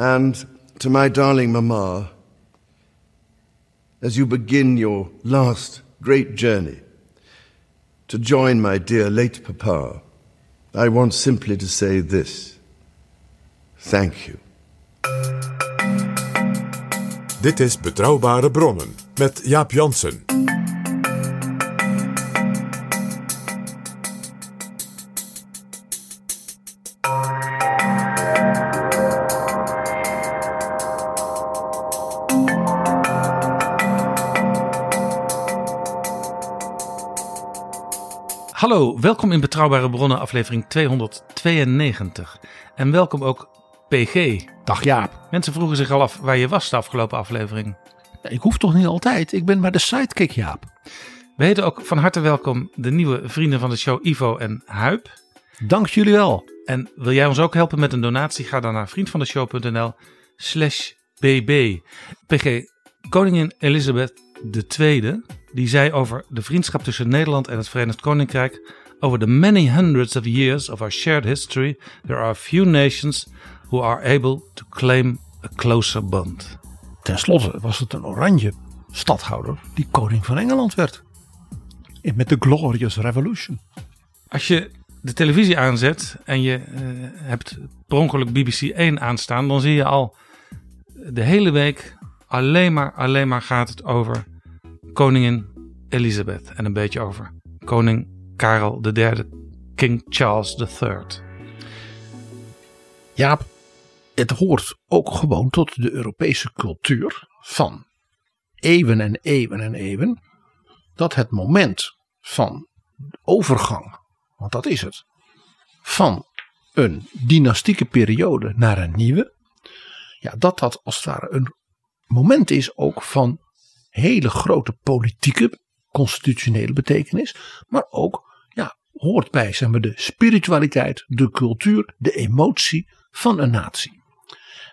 And to my darling mamma, as you begin your last great journey to join my dear late papa, I want simply to say this thank you. Dit is Betrouwbare Bronnen met Jaap Jansen. Welkom in Betrouwbare Bronnen, aflevering 292. En welkom ook PG. Dag Jaap. Mensen vroegen zich al af waar je was de afgelopen aflevering. Ik hoef toch niet altijd. Ik ben maar de sidekick Jaap. We heten ook van harte welkom de nieuwe vrienden van de show Ivo en Huip. Dank jullie wel. En wil jij ons ook helpen met een donatie? Ga dan naar vriendvandeshow.nl slash bb. PG, koningin Elizabeth II, die zei over de vriendschap tussen Nederland en het Verenigd Koninkrijk... Over the many hundreds of years of our shared history, there are few nations who are able to claim a closer bond. Ten slotte was het een oranje stadhouder die koning van Engeland werd. Met de Glorious Revolution. Als je de televisie aanzet en je eh, hebt per ongeluk BBC 1 aanstaan, dan zie je al de hele week alleen maar, alleen maar gaat het over koningin Elizabeth en een beetje over koning Karel III, King Charles III. Jaap, het hoort ook gewoon tot de Europese cultuur van eeuwen en eeuwen en eeuwen. Dat het moment van overgang, want dat is het, van een dynastieke periode naar een nieuwe. Ja, dat dat als het ware een moment is ook van hele grote politieke, constitutionele betekenis. Maar ook hoort bij zeg maar, de spiritualiteit, de cultuur, de emotie van een natie.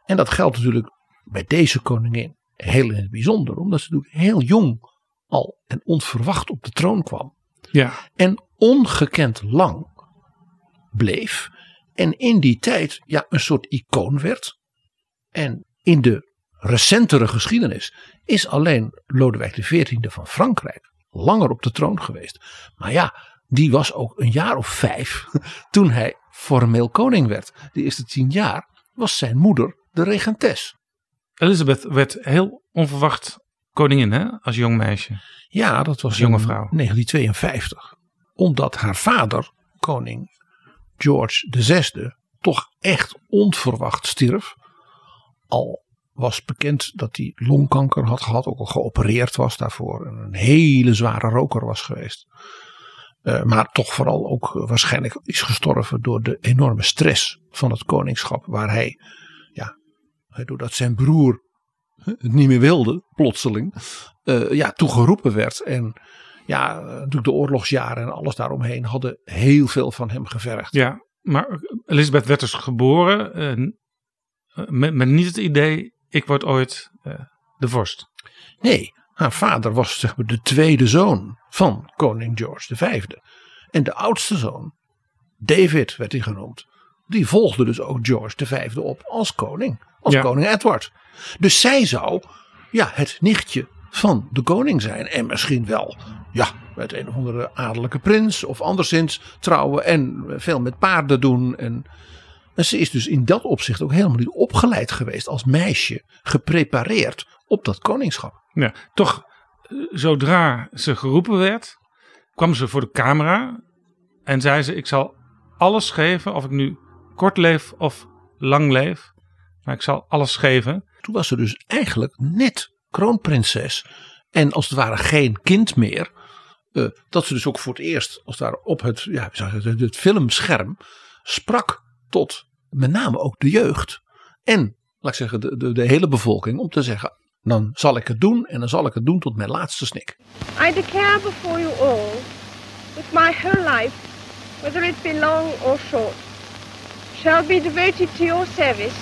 En dat geldt natuurlijk bij deze koningin heel in het bijzonder, omdat ze natuurlijk heel jong al en onverwacht op de troon kwam. Ja, En ongekend lang bleef. En in die tijd ja, een soort icoon werd. En in de recentere geschiedenis is alleen Lodewijk XIV van Frankrijk langer op de troon geweest. Maar ja, die was ook een jaar of vijf toen hij formeel koning werd. De eerste tien jaar was zijn moeder de regentes. Elizabeth werd heel onverwacht koningin hè, als jong meisje. Ja, dat was jonge in vrouw. 1952. Omdat haar vader, koning George VI, toch echt onverwacht stierf. Al was bekend dat hij longkanker had gehad, ook al geopereerd was daarvoor. En een hele zware roker was geweest. Eh, maar toch vooral ook waarschijnlijk is gestorven door de enorme stress van het koningschap. Waar hij, ja, doordat zijn broer het niet meer wilde, plotseling, eh, ja, toegeroepen werd. En ja, natuurlijk de oorlogsjaren en alles daaromheen hadden heel veel van hem gevergd. Ja, maar Elizabeth werd dus geboren eh, met, met niet het idee, ik word ooit de vorst. Nee, haar vader was zeg maar de tweede zoon van koning George V. En de oudste zoon, David werd hij genoemd, die volgde dus ook George V op als koning. Als Ja. koning Edward. Dus zij zou ja, het nichtje van de koning zijn. En misschien wel ja, met een of andere adellijke prins of anderszins trouwen en veel met paarden doen. En, en ze is dus in dat opzicht ook helemaal niet opgeleid geweest als meisje, geprepareerd op dat koningschap. Ja, toch, eh, zodra ze geroepen werd, kwam ze voor de camera en zei ze: Ik zal alles geven, of ik nu kort leef of lang leef. Maar ik zal alles geven. Toen was ze dus eigenlijk net kroonprinses. En als het ware geen kind meer. Uh, dat ze dus ook voor het eerst, als ware op het, ja, het, het filmscherm. sprak tot met name ook de jeugd. En, laat ik zeggen, de, de, de hele bevolking. Om te zeggen: dan zal ik het doen en dan zal ik het doen tot mijn laatste snik. I declare before you all, with my whole life, whether it be long or short, shall be devoted to your service.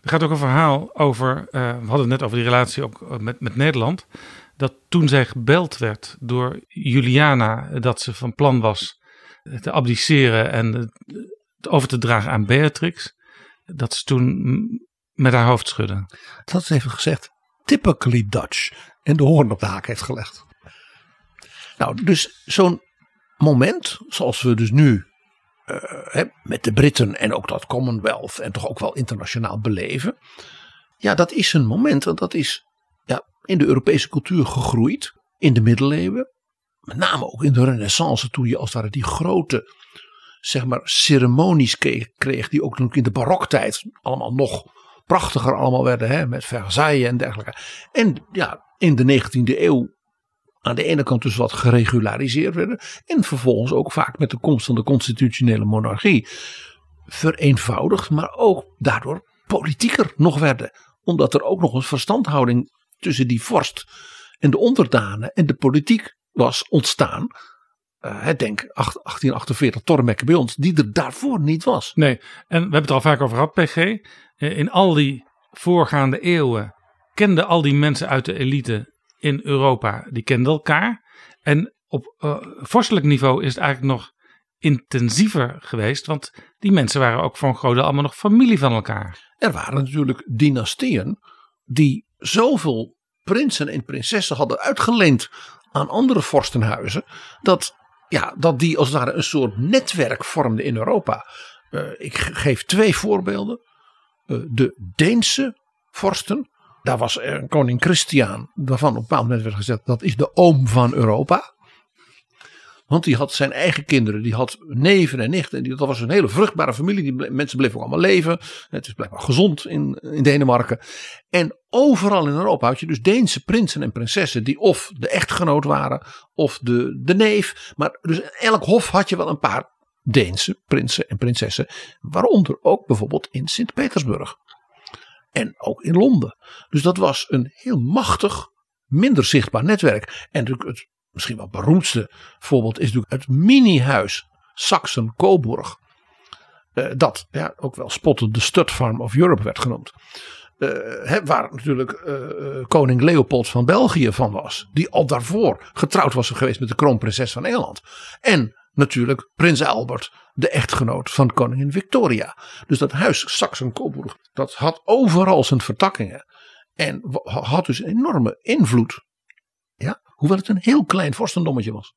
Er gaat ook een verhaal over, uh, we hadden het net over die relatie ook eh, met, met Nederland. Dat toen zij gebeld werd door Juliana dat ze van plan was te abdiceren en het over te dragen aan Beatrix. Dat ze toen met haar hoofd schudde. Dat is even gezegd typically Dutch. En de hoorn op de haak heeft gelegd. Nou, dus zo'n moment, zoals we dus nu uh, met de Britten en ook dat Commonwealth en toch ook wel internationaal beleven. Ja, dat is een moment, want dat is ja, in de Europese cultuur gegroeid. In de middeleeuwen, met name ook in de renaissance, toen je als het ware die grote zeg maar, ceremonies kreeg, die ook in de baroktijd allemaal nog prachtiger allemaal werden, hè, met Versailles en dergelijke. En ja, in de 19e eeuw aan de ene kant dus wat geregulariseerd werden. En vervolgens ook vaak met de komst van de constitutionele monarchie vereenvoudigd, maar ook daardoor politieker nog werden. Omdat er ook nog een verstandhouding tussen die vorst en de onderdanen en de politiek was ontstaan. Uh, denk 1848 Tormekke bij ons, die er daarvoor niet was. Nee, en we hebben het al vaak over gehad, PG. Eh, in al die voorgaande eeuwen kenden al die mensen uit de elite in Europa, die kenden elkaar. En op uh, vorstelijk niveau is het eigenlijk nog intensiever geweest, want die mensen waren ook voor een groot deel allemaal nog familie van elkaar. Er waren natuurlijk dynastieën die zoveel prinsen en prinsessen hadden uitgeleend aan andere vorstenhuizen, dat, ja, dat die als het ware een soort netwerk vormden in Europa. Uh, ik geef twee voorbeelden. Uh, de Deense vorsten, daar was een koning Christian, waarvan op een bepaald moment werd gezegd dat is de oom van Europa. Want die had zijn eigen kinderen, die had neven en nichten. Die, dat was een hele vruchtbare familie. Die mensen bleven ook allemaal leven. Het is blijkbaar gezond in, in Denemarken. En overal in Europa had je dus Deense prinsen en prinsessen. Die of de echtgenoot waren of de, de neef. Maar dus elk hof had je wel een paar Deense prinsen en prinsessen. Waaronder ook bijvoorbeeld in Sint-Petersburg. En ook in Londen. Dus dat was een heel machtig, minder zichtbaar netwerk. En natuurlijk het misschien wel beroemdste voorbeeld is natuurlijk het mini-huis Saxen-Coburg. Uh, dat ja, ook wel spottend de Stud Farm of Europe werd genoemd. Uh, waar natuurlijk uh, koning Leopold van België van was. Die al daarvoor getrouwd was geweest met de kroonprinses van Engeland. En natuurlijk prins Albert, de echtgenoot van koningin Victoria. Dus dat huis Saxen-Coburg, dat had overal zijn vertakkingen. En had dus een enorme invloed. Ja, hoewel het een heel klein vorstendommetje was.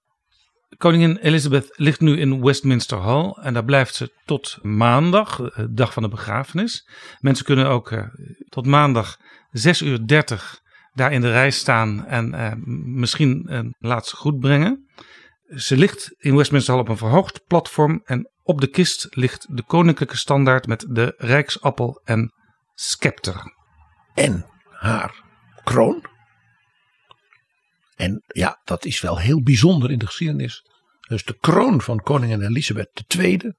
Koningin Elizabeth ligt nu in Westminster Hall en daar blijft ze tot maandag, de dag van de begrafenis. Mensen kunnen ook uh, tot maandag 6 uur 30 daar in de rij staan en uh, misschien een laatste groet brengen. Ze ligt in Westminster Hall op een verhoogd platform en op de kist ligt de koninklijke standaard met de rijksappel en scepter. En haar kroon. En ja, dat is wel heel bijzonder in de geschiedenis. Dus de kroon van koningin Elisabeth II.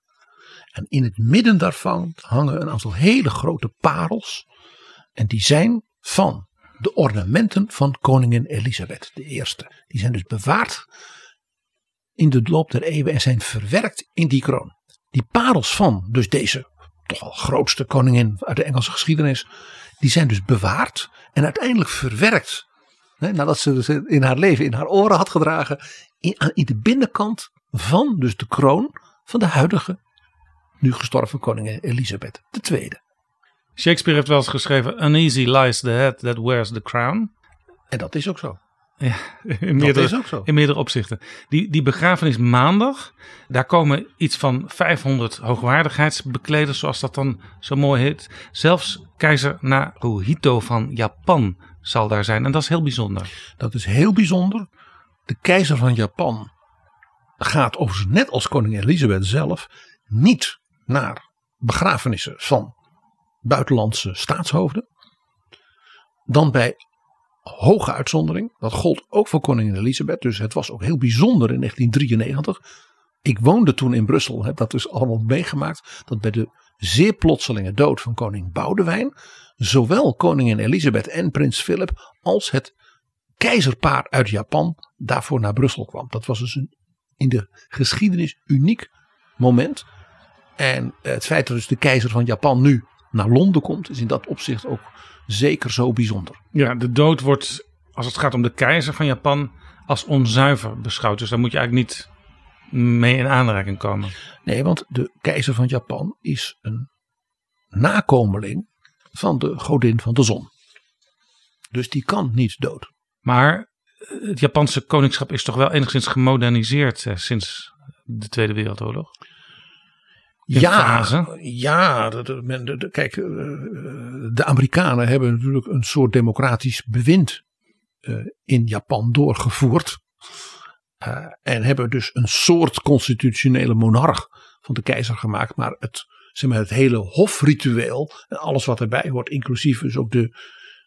En in het midden daarvan hangen een aantal hele grote parels. En die zijn van de ornamenten van koningin Elisabeth I. Die zijn dus bewaard in de loop der eeuwen en zijn verwerkt in die kroon. Die parels van dus deze toch wel grootste koningin uit de Engelse geschiedenis, die zijn dus bewaard en uiteindelijk verwerkt. Hè, nadat ze dus in haar leven in haar oren had gedragen, in, in de binnenkant van dus de kroon van de huidige, nu gestorven koningin Elisabeth II. Shakespeare heeft wel eens geschreven: Uneasy lies the head that wears the crown. En dat is ook zo. Ja, in meerdere, is ook zo. in meerdere opzichten. Die, die begrafenis maandag, daar komen iets van 500 hoogwaardigheidsbekleders, zoals dat dan zo mooi heet. Zelfs keizer Naruhito van Japan zal daar zijn. En dat is heel bijzonder. Dat is heel bijzonder. De keizer van Japan gaat overigens net als koningin Elisabeth zelf niet naar begrafenissen van buitenlandse staatshoofden. Dan bij hoge uitzondering. Dat gold ook voor koningin Elisabeth. Dus het was ook heel bijzonder in 1993. Ik woonde toen in Brussel. Heb dat dus allemaal meegemaakt. Dat bij de zeer plotselinge dood van koning Boudewijn. Zowel koningin Elisabeth en prins Philip. Als het keizerpaar uit Japan daarvoor naar Brussel kwam. Dat was dus een in de geschiedenis uniek moment. En het feit dat dus de keizer van Japan nu naar Londen komt. Is in dat opzicht ook zeker zo bijzonder. Ja, de dood wordt, als het gaat om de keizer van Japan, als onzuiver beschouwd. Dus daar moet je eigenlijk niet mee in aanraking komen. Nee, want de keizer van Japan is een nakomeling van de godin van de zon. Dus die kan niet dood. Maar het Japanse koningschap is toch wel enigszins gemoderniseerd eh, sinds de Tweede Wereldoorlog? In Ja, fase. ja de, de- men- de- de- kijk, eh, de Amerikanen hebben natuurlijk een soort democratisch bewind eh, in Japan doorgevoerd. Eh, en hebben dus een soort constitutionele monarch van de keizer gemaakt. Maar het, zeg maar, het hele hofritueel en alles wat erbij hoort, inclusief dus ook de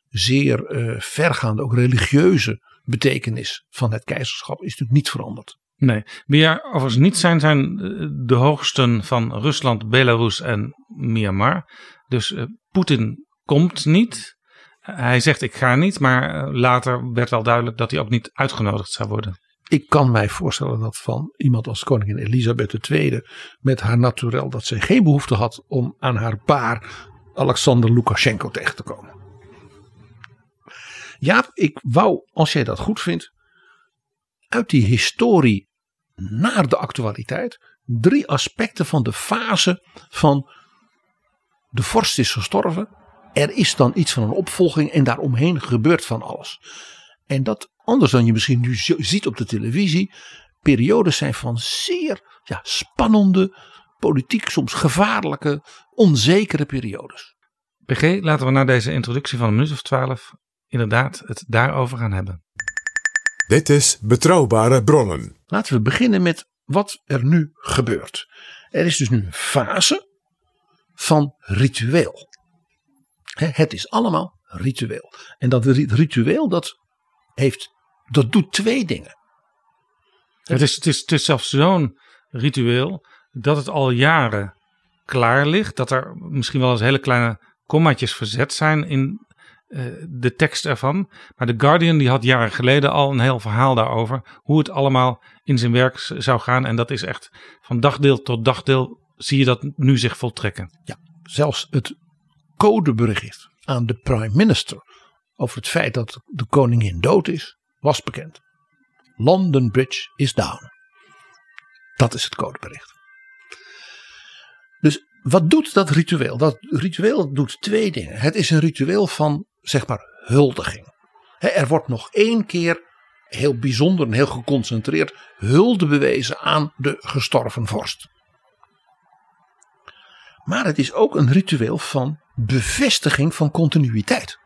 zeer eh, vergaande, ook religieuze betekenis van het keizerschap, is natuurlijk niet veranderd. Nee, wie er overigens niet zijn, zijn eh, de hoogsten van Rusland, Belarus en Myanmar. Dus eh, Poetin komt niet. Hij zegt ik ga niet, maar later werd wel duidelijk dat hij ook niet uitgenodigd zou worden. Ik kan mij voorstellen dat van iemand als koningin Elisabeth II met haar naturel dat zij geen behoefte had om aan haar paar Alexander Lukashenko tegen te komen. Jaap, ik wou, als jij dat goed vindt, uit die historie naar de actualiteit drie aspecten van de fase van de vorst is gestorven. Er is dan iets van een opvolging en daaromheen gebeurt van alles. En dat anders dan je misschien nu ziet op de televisie, periodes zijn van zeer ja, spannende, politiek soms gevaarlijke, onzekere periodes. PG, laten we na deze introductie van een minuut of twaalf inderdaad het daarover gaan hebben. Dit is Betrouwbare Bronnen. Laten we beginnen met wat er nu gebeurt. Er is dus nu een fase van ritueel. Hè, Het is allemaal ritueel. En dat ri- ritueel dat heeft, dat doet twee dingen. Het is, het is, het is zelfs zo'n ritueel dat het al jaren klaar ligt. Dat er misschien wel eens hele kleine kommaatjes verzet zijn in eh, de tekst ervan. Maar The Guardian die had jaren geleden al een heel verhaal daarover. Hoe het allemaal in zijn werk zou gaan. En dat is echt van dagdeel tot dagdeel zie je dat nu zich voltrekken. Ja, zelfs het codebericht aan de prime minister over het feit dat de koningin dood is, was bekend. London Bridge is down. Dat is het codebericht. Dus wat doet dat ritueel? Dat ritueel doet twee dingen. Het is een ritueel van, zeg maar, huldiging. Er wordt nog één keer heel bijzonder en heel geconcentreerd hulde bewezen aan de gestorven vorst. Maar het is ook een ritueel van bevestiging van continuïteit.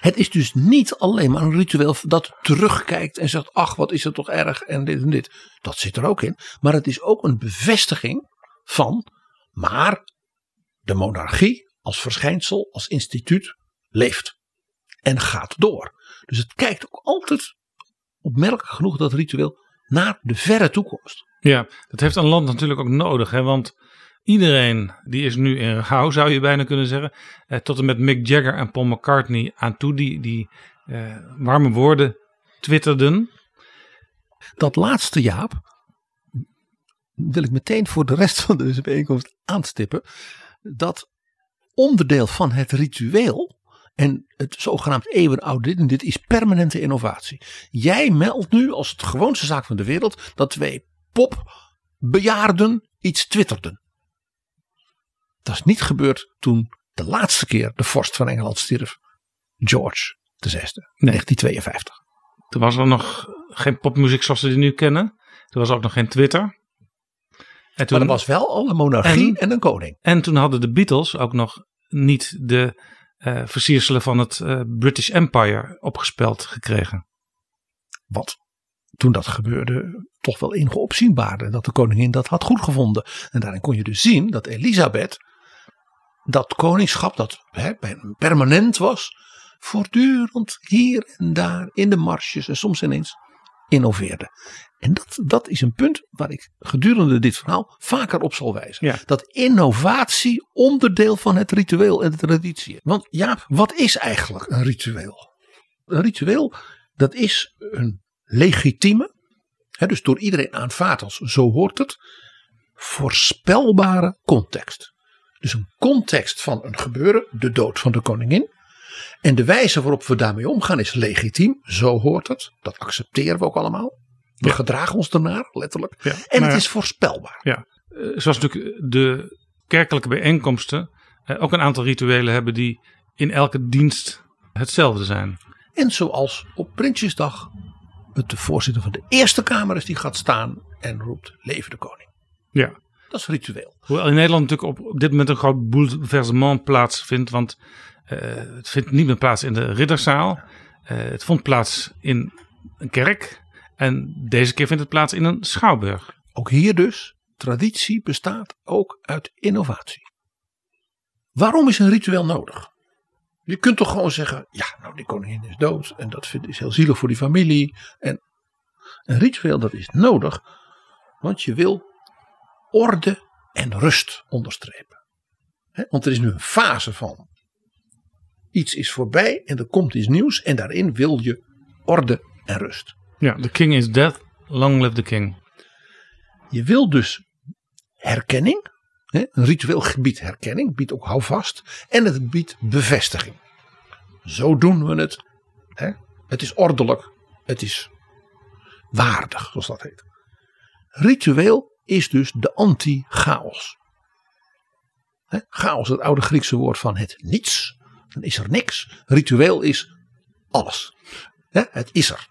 Het is dus niet alleen maar een ritueel dat terugkijkt en zegt: Ach, wat is het toch erg en dit en dit. Dat zit er ook in. Maar het is ook een bevestiging van. Maar de monarchie als verschijnsel, als instituut, leeft en gaat door. Dus het kijkt ook altijd, opmerkelijk genoeg, dat ritueel naar de verre toekomst. Ja, dat heeft een land natuurlijk ook nodig. Hè? Want iedereen die is nu in rouw, zou je bijna kunnen zeggen. Eh, tot en met Mick Jagger en Paul McCartney aan toe, die, die eh, warme woorden twitterden. Dat laatste Jaap wil ik meteen voor de rest van deze bijeenkomst aanstippen. Dat onderdeel van het ritueel en het zogenaamd eeuwenoude dit en dit is permanente innovatie. Jij meldt nu als het gewoonste zaak van de wereld dat twee popbejaarden iets twitterden. Dat is niet gebeurd toen de laatste keer de vorst van Engeland stierf, George de zesde, 1952. Toen was er nog geen popmuziek zoals we die nu kennen. Toen was er ook nog geen Twitter. En toen, maar er was wel al een monarchie en, en, een koning. En toen hadden de Beatles ook nog niet de uh, versierselen van het uh, British Empire opgespeld gekregen. Wat toen dat gebeurde toch wel enige opzienbaarde dat de koningin dat had goedgevonden. En daarin kon je dus zien dat Elisabeth dat koningschap dat hè, permanent was, voortdurend hier en daar in de marsjes en soms ineens innoveerde. En dat, dat is een punt waar ik gedurende dit verhaal vaker op zal wijzen. Dat innovatie onderdeel van het ritueel en de traditie. Want ja, wat is eigenlijk een ritueel? Een ritueel, dat is een legitieme, hè, dus door iedereen aanvaard als zo hoort het, voorspelbare context. Dus een context van een gebeuren, de dood van de koningin. En de wijze waarop we daarmee omgaan is legitiem, zo hoort het. Dat accepteren we ook allemaal. We gedragen ons ernaar, letterlijk. en het is voorspelbaar. Ja, eh, zoals natuurlijk de kerkelijke bijeenkomsten eh, ook een aantal rituelen hebben die in elke dienst hetzelfde zijn. En zoals op Prinsjesdag het de voorzitter van de Eerste Kamer is die gaat staan en roept: Leven de koning. Ja. Dat is ritueel. Hoewel in Nederland natuurlijk op, dit moment een groot bouleversement plaatsvindt. Want uh, het vindt niet meer plaats in de ridderzaal. Uh, het vond plaats in een kerk. En deze keer vindt het plaats in een schouwburg. Ook hier dus, traditie bestaat ook uit innovatie. Waarom is een ritueel nodig? Je kunt toch gewoon zeggen, ja, nou die koningin is dood en dat is heel zielig voor die familie. En een ritueel dat is nodig, want je wil orde en rust onderstrepen. want er is nu een fase van iets is voorbij en er komt iets nieuws en daarin wil je orde en rust. Ja, the king is dead, long live the king. Je wil dus herkenning, een ritueel gebied herkenning, biedt ook houvast en het biedt bevestiging. Zo doen we het. Het is ordelijk, het is waardig, zoals dat heet. Ritueel is dus de anti-chaos. Chaos, het oude Griekse woord van het niets. Dan is er niks. Ritueel is alles. Het is er.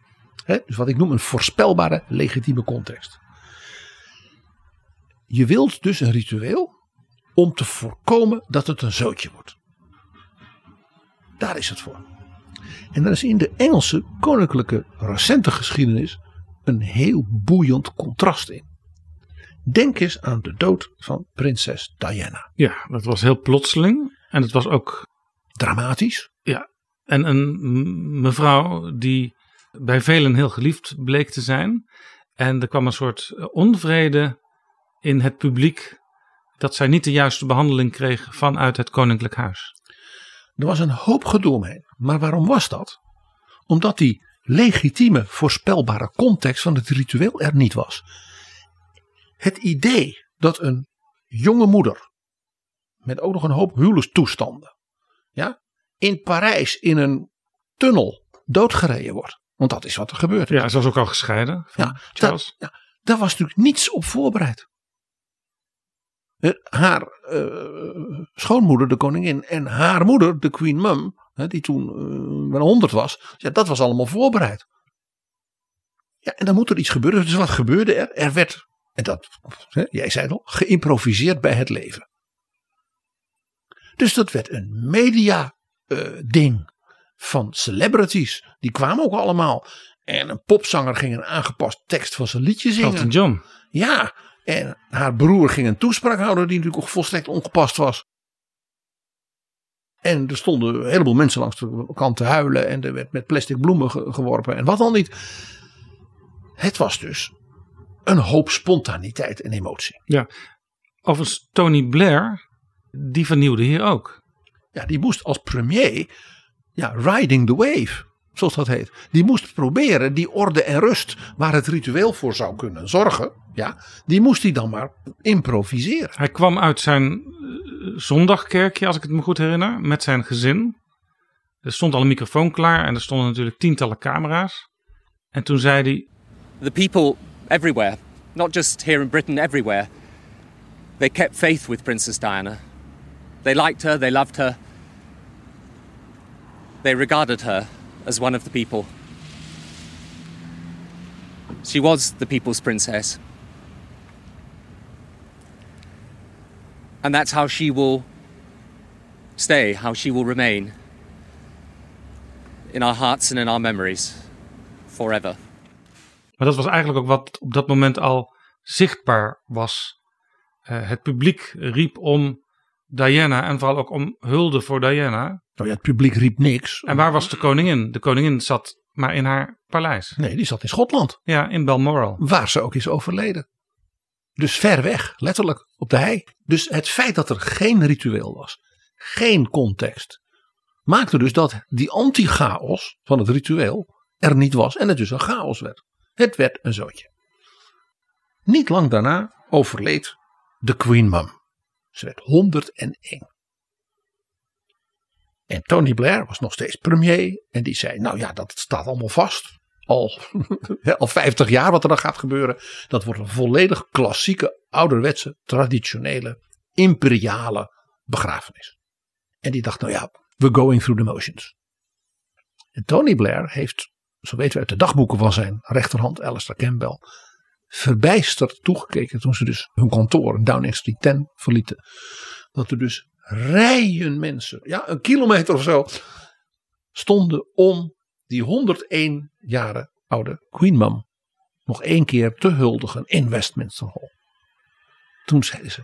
Dus wat ik noem een voorspelbare legitieme context. Je wilt dus een ritueel om te voorkomen dat het een zootje wordt. Daar is het voor. En er is in de Engelse koninklijke recente geschiedenis een heel boeiend contrast in. Denk eens aan de dood van prinses Diana. Ja, dat was heel plotseling. En het was ook dramatisch. Ja, en een mevrouw die bij velen heel geliefd bleek te zijn. En er kwam een soort onvrede in het publiek dat zij niet de juiste behandeling kreeg vanuit het koninklijk huis. Er was een hoop gedoe omheen. Maar waarom was dat? Omdat die legitieme, voorspelbare context van het ritueel er niet was. Het idee dat een jonge moeder, met ook nog een hoop huwelijkstoestanden, ja, in Parijs in een tunnel doodgereden wordt. Want dat is wat er gebeurt. Ja, ze was ook al gescheiden. Ja, dat, ja, daar was natuurlijk niets op voorbereid. Eh, haar uh, schoonmoeder, de koningin, en haar moeder, de Queen Mum, die toen uh, wel honderd was, ja, dat was allemaal voorbereid. Ja, en dan moet er iets gebeuren. Dus wat gebeurde er? Er werd, en dat, hè, jij zei het al, geïmproviseerd bij het leven. Dus dat werd een media ding van celebrities. Die kwamen ook allemaal. En een popzanger ging een aangepast tekst van zijn liedje zingen. Elton John. Ja, en haar broer ging een toespraak houden die natuurlijk ook volstrekt ongepast was. En er stonden een heleboel mensen langs de kant te huilen. En er werd met plastic bloemen geworpen. En wat dan niet. Het was dus een hoop spontaniteit en emotie. Ja, overigens Tony Blair, die vernieuwde hier ook. Ja, die moest als premier, ja, riding the wave zoals dat heet. Die moest proberen die orde en rust waar het ritueel voor zou kunnen zorgen. Ja, die moest hij dan maar improviseren. Hij kwam uit zijn eh, zondagkerkje, als ik het me goed herinner, met zijn gezin. Er stond al een microfoon klaar en er stonden natuurlijk tientallen camera's. En toen zei hij: The people everywhere, not just here in Britain, everywhere, they kept faith with Princess Diana. They liked her, they loved her. They regarded her as one of the people. She was the people's princess. And that's how she will stay, how she will remain in our hearts and in our memories forever. Maar dat was eigenlijk ook wat op dat moment al zichtbaar was. Uh, het publiek riep om Diana en vooral ook om hulde voor Diana. Nou ja, het publiek riep niks. En waar was de koningin? De koningin zat maar in haar paleis. Nee, die zat in Schotland. Ja, in Balmoral. Waar ze ook is overleden. Dus ver weg, letterlijk, op de hei. Dus het feit dat er geen ritueel was, geen context, maakte dus dat die anti-chaos van het ritueel er niet was en het dus een chaos werd. Het werd een zootje. Niet lang daarna overleed de Queen Mum. Ze werd 101. En Tony Blair was nog steeds premier. En die zei: Nou ja, dat staat allemaal vast. Al, al 50 jaar wat er dan gaat gebeuren. Dat wordt een volledig klassieke, ouderwetse, traditionele, imperiale begrafenis. En die dacht: Nou ja, we're going through the motions. En Tony Blair heeft, zo weten we uit de dagboeken van zijn rechterhand, Alistair Campbell, verbijsterd toegekeken toen ze dus hun kantoor in Downing Street 10 verlieten. Dat er dus rijen mensen, ja, een kilometer of zo, stonden om die 101 jaren oude Queen Mum nog één keer te huldigen in Westminster Hall. Toen zeiden ze,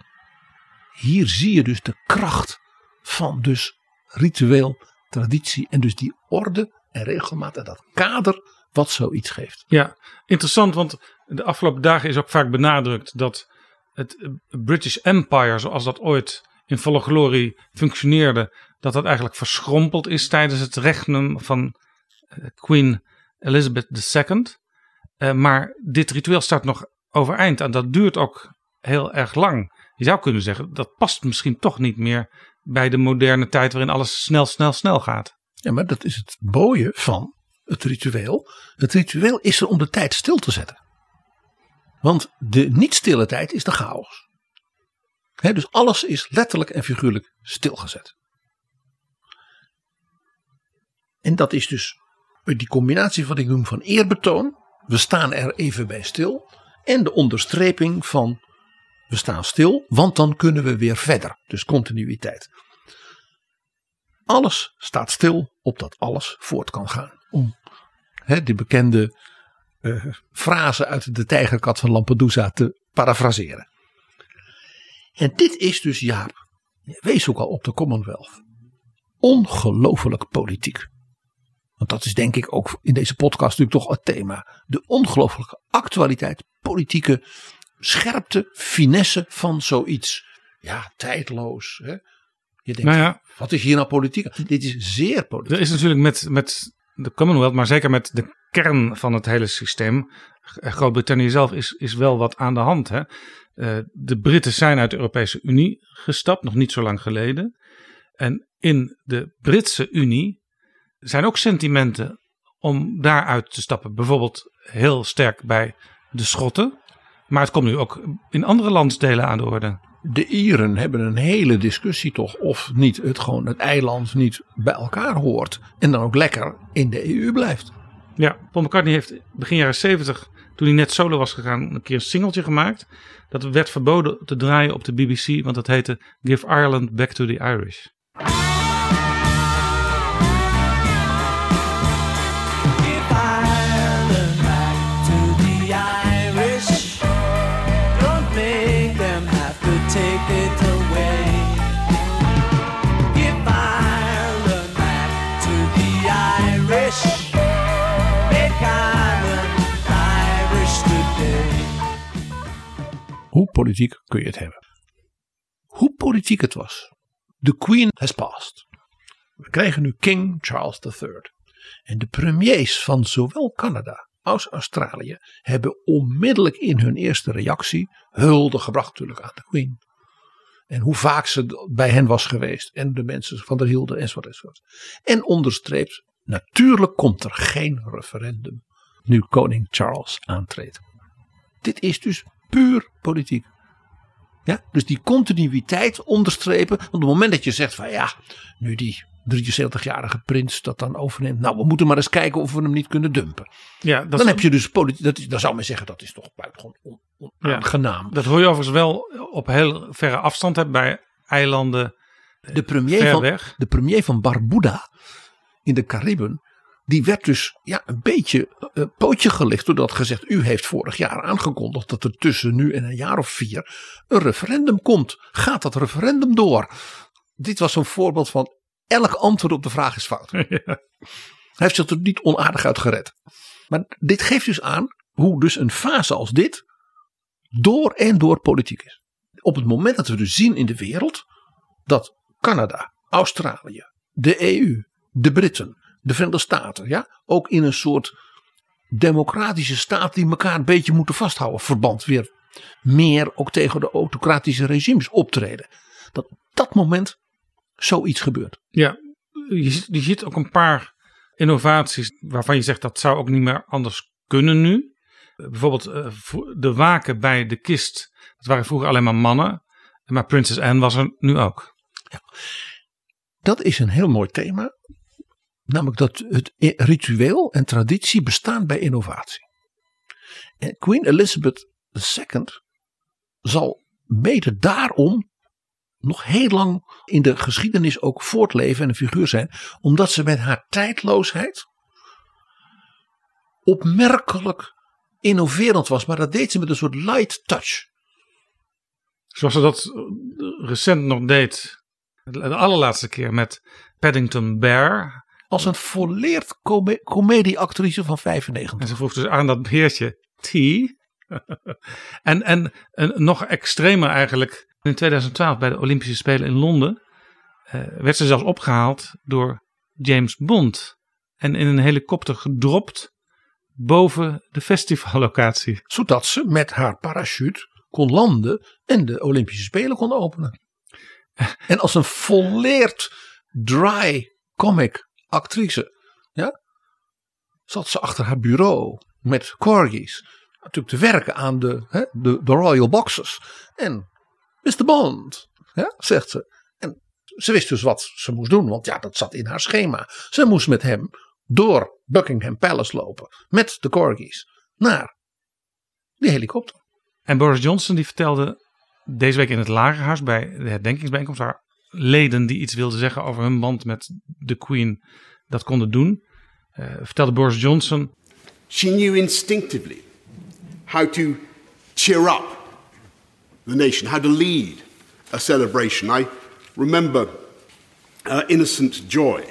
hier zie je dus de kracht van dus ritueel, traditie en dus die orde en regelmaat en dat kader wat zoiets geeft. Ja, interessant, want de afgelopen dagen is ook vaak benadrukt dat het British Empire, zoals dat ooit in volle glorie functioneerde, dat dat eigenlijk verschrompeld is tijdens het regnum van eh, Queen Elizabeth II. Uh, maar dit ritueel staat nog overeind en dat duurt ook heel erg lang. Je zou kunnen zeggen, dat past misschien toch niet meer bij de moderne tijd waarin alles snel, snel, snel gaat. Ja, maar dat is het mooie van het ritueel. Het ritueel is er om de tijd stil te zetten. Want de niet stille tijd is de chaos. dus alles is letterlijk en figuurlijk stilgezet. En dat is dus die combinatie van ik noem van eerbetoon. We staan er even bij stil. En de onderstreping van we staan stil, want dan kunnen we weer verder. Dus continuïteit. Alles staat stil opdat alles voort kan gaan. Om hè, die bekende uh, frase uit de tijgerkat van Lampedusa te parafraseren. En dit is dus Jaap, wees ook al op de Commonwealth. Ongelooflijk politiek. Want dat is denk ik ook in deze podcast natuurlijk toch het thema. De ongelooflijke actualiteit, politieke scherpte, finesse van zoiets. Ja, tijdloos. Hè? Je denkt, nou ja, wat is hier nou politiek? Dit is zeer politiek. Er is natuurlijk met, met de Commonwealth, maar zeker met de kern van het hele systeem. Groot-Brittannië zelf is, is wel wat aan de hand. Hè? Uh, de Britten zijn uit de Europese Unie gestapt, nog niet zo lang geleden. En in de Britse Unie zijn ook sentimenten om daaruit te stappen. Bijvoorbeeld heel sterk bij de Schotten. Maar het komt nu ook in andere landsdelen aan de orde. De Ieren hebben een hele discussie toch of niet het gewoon het eiland niet bij elkaar hoort. En dan ook lekker in de EU blijft. Ja, Paul McCartney heeft begin jaren 70, toen hij net solo was gegaan, een keer een singeltje gemaakt. Dat werd verboden te draaien op de BBC, want dat heette Give Ireland Back to the Irish. Hoe politiek kun je het hebben? Hoe politiek het was. The Queen has passed. We krijgen nu King Charles III. En de premiers van zowel Canada als Australië hebben onmiddellijk in hun eerste reactie hulde gebracht natuurlijk aan de Queen. En hoe vaak ze bij hen was geweest. En de mensen van der hielden enzovoort enzovoort. En onderstreept, natuurlijk komt er geen referendum nu koning Charles aantreedt. Dit is dus puur politiek. Ja, dus die continuïteit onderstrepen. Want op het moment dat je zegt van ja, nu die 73-jarige prins dat dan overneemt. Nou, we moeten maar eens kijken of we hem niet kunnen dumpen. Ja, dat dan heb je dus politiek. Dat, is- dan zou men zeggen dat is toch buitengewoon on, Ja. onaangenaam. Dat hoor je overigens wel op heel verre afstand hè, bij eilanden De premier, ver van, weg. de premier van Barbuda in de Cariben. Die werd dus ja, een beetje eh, pootje gelicht doordat gezegd. U heeft vorig jaar aangekondigd dat er tussen nu en een jaar of vier een referendum komt. Gaat dat referendum door? Dit was zo'n voorbeeld van elk antwoord op de vraag is fout. Hij heeft zich er niet onaardig uit gered. Maar dit geeft dus aan hoe dus een fase als dit door en door politiek is. Op het moment dat we dus zien in de wereld dat Canada, Australië, de EU, de Britten, de Verenigde Staten, ja, ook in een soort democratische staat die elkaar een beetje moeten vasthouden, verband weer meer ook tegen de autocratische regimes optreden. Dat op dat moment zoiets gebeurt. Ja, je, ziet- je ziet ook een paar innovaties waarvan je zegt dat zou ook niet meer anders kunnen nu. Bijvoorbeeld eh, de waken bij de kist. Dat waren vroeger alleen maar mannen. Maar Princess Anne was er nu ook. Dat is een heel mooi thema. Namelijk dat het ritueel en traditie bestaan bij innovatie. En Queen Elizabeth II zal mede daarom nog heel lang in de geschiedenis ook voortleven en een figuur zijn. Omdat ze met haar tijdloosheid opmerkelijk innoverend was. Maar dat deed ze met een soort light touch. Zoals ze dat eh, recent nog deed. De allerlaatste keer met Paddington Bear. Als een volleerd come- comedieactrice van 95. En ze vroeg dus aan dat beertje T. en, en, en nog extremer eigenlijk. In 2012 bij de Olympische Spelen in Londen. eh, werd ze zelfs opgehaald door James Bond. En in een helikopter gedropt boven de festivallocatie. Zodat ze met haar parachute kon landen en de Olympische Spelen kon openen. En als een volleerd dry comic actrice ja, zat ze achter haar bureau met corgis. Natuurlijk te werken aan de, hè, de, Royal Boxers. En Mr. Bond, ja, zegt ze. En ze wist dus wat ze moest doen, want ja, dat zat in haar schema. Ze moest met hem door Buckingham Palace lopen met de corgis naar die helikopter. En Boris Johnson die vertelde deze week in het Lagerhuis bij de herdenkingsbijeenkomst waar leden die iets wilden zeggen over hun band met de Queen dat konden doen. Eh, vertelde Boris Johnson. She knew instinctively how to cheer up the nation, how to lead a celebration. I remember uh, Innocent Joy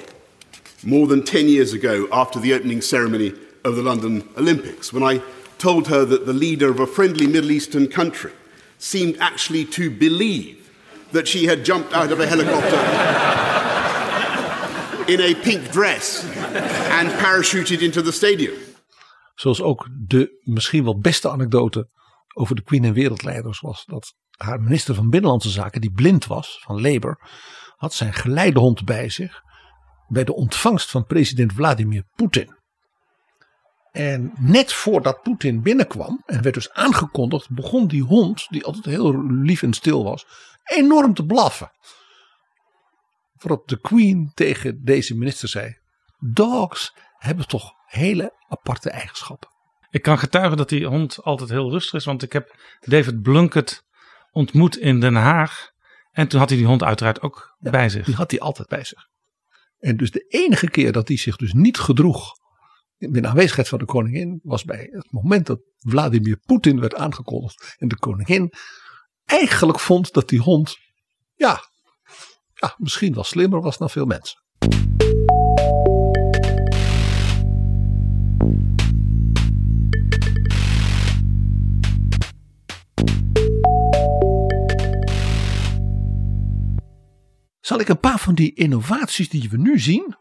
more than 10 years ago after the opening ceremony of the London Olympics when I told her that the leader of a friendly Middle Eastern country seemed actually to believe that she had jumped out of a helicopter in a pink dress and parachuted into the stadium. Zoals ook de misschien wel beste anekdote over de Queen en wereldleiders was dat haar minister van Binnenlandse Zaken, die blind was van Labour, had zijn geleidehond bij zich bij de ontvangst van president Vladimir Poetin. En net voordat Poetin binnenkwam en werd dus aangekondigd, begon die hond, die altijd heel lief en stil was, enorm te blaffen. Waarop de Queen tegen deze minister zei: Dogs hebben toch hele aparte eigenschappen. Ik kan getuigen dat die hond altijd heel rustig is, want ik heb David Blunkett ontmoet in Den Haag. En toen had hij die hond uiteraard ook bij zich. Die had hij altijd bij zich. En dus de enige keer dat hij zich dus niet gedroeg in aanwezigheid van de koningin was bij het moment dat Vladimir Poetin werd aangekondigd. En de koningin eigenlijk vond dat die hond, ja, ja misschien wel slimmer was dan veel mensen. Zal ik een paar van die innovaties die we nu zien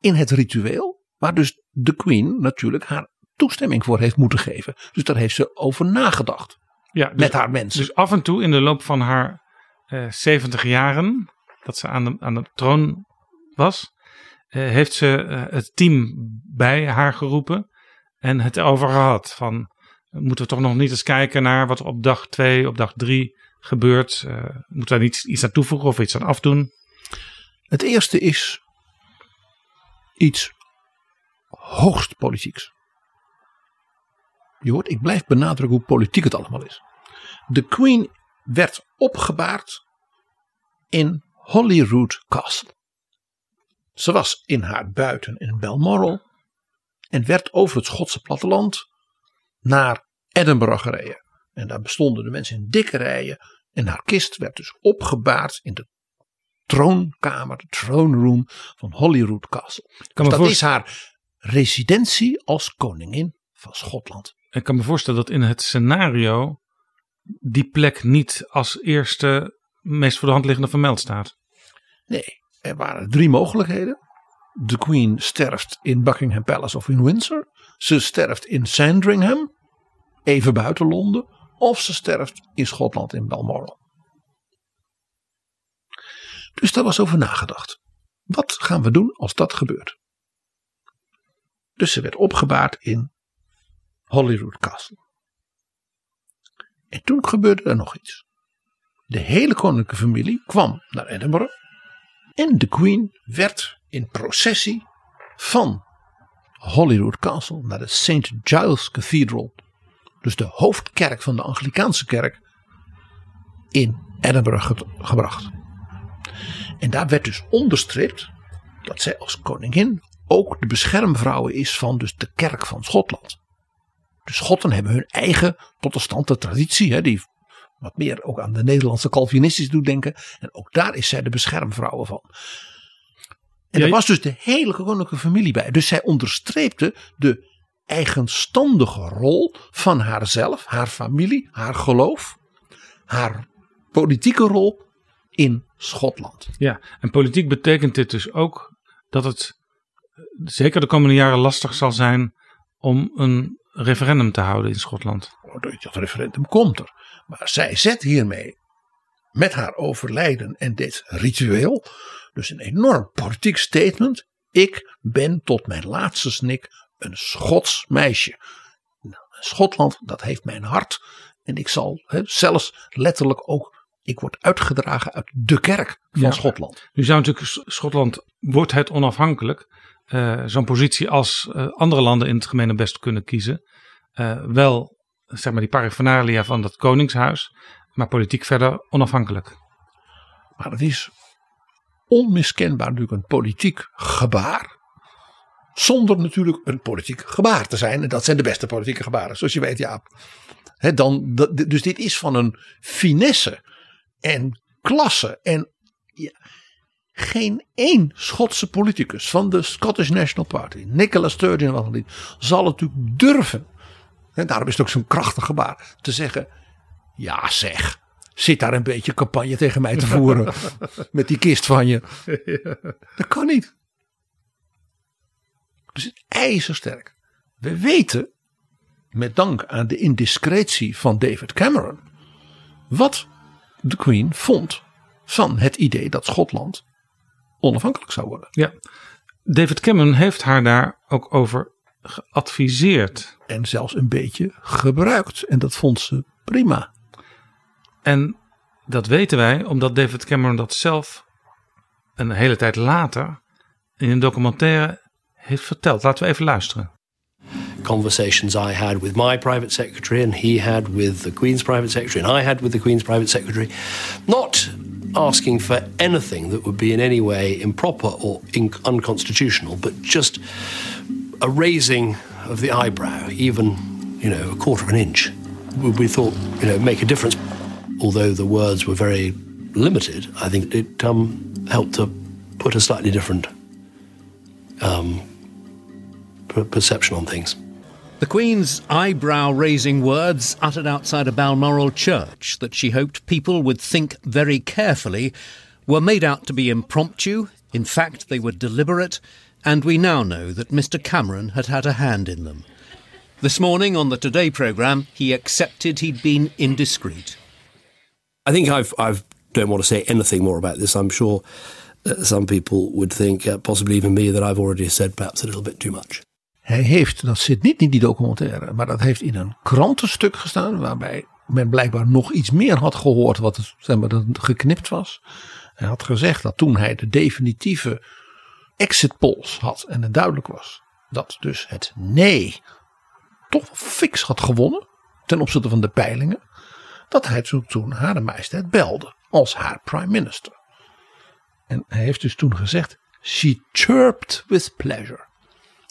in het ritueel, waar dus de Queen natuurlijk haar toestemming voor heeft moeten geven. Dus daar heeft ze over nagedacht. Ja, dus, met haar mensen. Dus af en toe in de loop van haar eh 70 jaren, dat ze aan de, aan de troon was, eh, heeft ze eh, het team bij haar geroepen en het erover gehad. Van moeten we toch nog niet eens kijken naar wat er op dag 2, op dag 3 gebeurt? Eh, moeten we daar niet iets aan toevoegen of iets aan afdoen? Het eerste is iets hoogst politieks. Je hoort, ik blijf benadrukken hoe politiek het allemaal is. De Queen werd opgebaard in Holyrood Castle. Ze was in haar buiten in Balmoral en werd over het Schotse platteland naar Edinburgh gereden. En daar bestonden de mensen in dikke rijen. En haar kist werd dus opgebaard in de troonkamer, de throne room van Holyrood Castle. Dus dat is haar residentie als koningin van Schotland. Ik kan me voorstellen dat in het scenario die plek niet als eerste meest voor de hand liggende vermeld staat. Nee, er waren drie mogelijkheden. De Queen sterft in Buckingham Palace of in Windsor. Ze sterft in Sandringham, even buiten Londen. Of ze sterft in Schotland in Balmoral. Dus daar was over nagedacht. Wat gaan we doen als dat gebeurt? Dus ze werd opgebaard in Holyrood Castle. En toen gebeurde er nog iets. De hele koninklijke familie kwam naar Edinburgh. En de Queen werd in processie van Holyrood Castle naar de St. Giles Cathedral. Dus de hoofdkerk van de Anglikaanse kerk. In Edinburgh ge- gebracht. En daar werd dus onderstreept dat zij als koningin ook de beschermvrouw is van dus de kerk van Schotland. De Schotten hebben hun eigen protestante traditie, hè, die wat meer ook aan de Nederlandse Calvinistisch doet denken. En ook daar is zij de beschermvrouw van. En Ja, er was dus de hele koninklijke familie bij. Dus zij onderstreepte de eigenstandige rol van haarzelf, haar familie, haar geloof, haar politieke rol in Schotland. Ja, en politiek betekent dit dus ook dat het zeker de komende jaren lastig zal zijn om een referendum te houden in Schotland. Dat referendum komt er. Maar zij zet hiermee met haar overlijden en dit ritueel dus een enorm politiek statement. Ik ben tot mijn laatste snik een Schots meisje. Nou, Schotland, dat heeft mijn hart. En ik zal zelfs letterlijk ook, ik word uitgedragen uit de kerk van Ja. Schotland. Nu zou natuurlijk Schotland, wordt het onafhankelijk, eh, zo'n positie als eh, andere landen in het gemene best kunnen kiezen. Eh, wel, zeg maar, die paraphernalia van dat koningshuis, maar politiek verder onafhankelijk. Maar het is onmiskenbaar natuurlijk een politiek gebaar. Zonder natuurlijk een politiek gebaar te zijn. En dat zijn de beste politieke gebaren, zoals je weet, Jaap. Dan, dat- dus dit is van een finesse en klasse. En ja, geen één Schotse politicus van de Scottish National Party, Nicola Sturgeon en wat dan niet, zal het natuurlijk durven. En daarom is het ook zo'n krachtig gebaar. Te zeggen, ja zeg, zit daar een beetje campagne tegen mij te voeren. met die kist van je. Dat kan niet. Dus het ijzersterk. We weten, met dank aan de indiscretie van David Cameron, wat de Queen vond van het idee dat Schotland onafhankelijk zou worden. Ja, David Cameron heeft haar daar ook over geadviseerd. En zelfs een beetje gebruikt. En dat vond ze prima. En dat weten wij omdat David Cameron dat zelf een hele tijd later in een documentaire heeft verteld. Laten we even luisteren. conversations I had with my private secretary and he had with the Queen's private secretary and I had with the Queen's private secretary, not asking for anything that would be in any way improper or unconstitutional, but just a raising of the eyebrow, even you know a quarter of an inch. We, we thought you know make a difference. Although the words were very limited, I think it um, helped to put a slightly different um, per- perception on things. The Queen's eyebrow raising words uttered outside a Balmoral church that she hoped people would think very carefully were made out to be impromptu. In fact, they were deliberate, and we now know that Mr. Cameron had had a hand in them. This morning on the Today programme, he accepted he'd been indiscreet. I think I've I've don't want to say anything more about this. I'm sure uh, some people would think, uh, possibly even me, that I've already said perhaps a little bit too much. Hij heeft, dat zit niet in die documentaire, maar dat heeft in een krantenstuk gestaan. Waarbij men blijkbaar nog iets meer had gehoord wat zeg maar, geknipt was. Hij had gezegd dat toen hij de definitieve exit polls had en het duidelijk was dat dus het nee toch fix had gewonnen ten opzichte van de peilingen, dat hij toen, haar majesteit belde als haar prime minister. En hij heeft dus toen gezegd, she chirped with pleasure.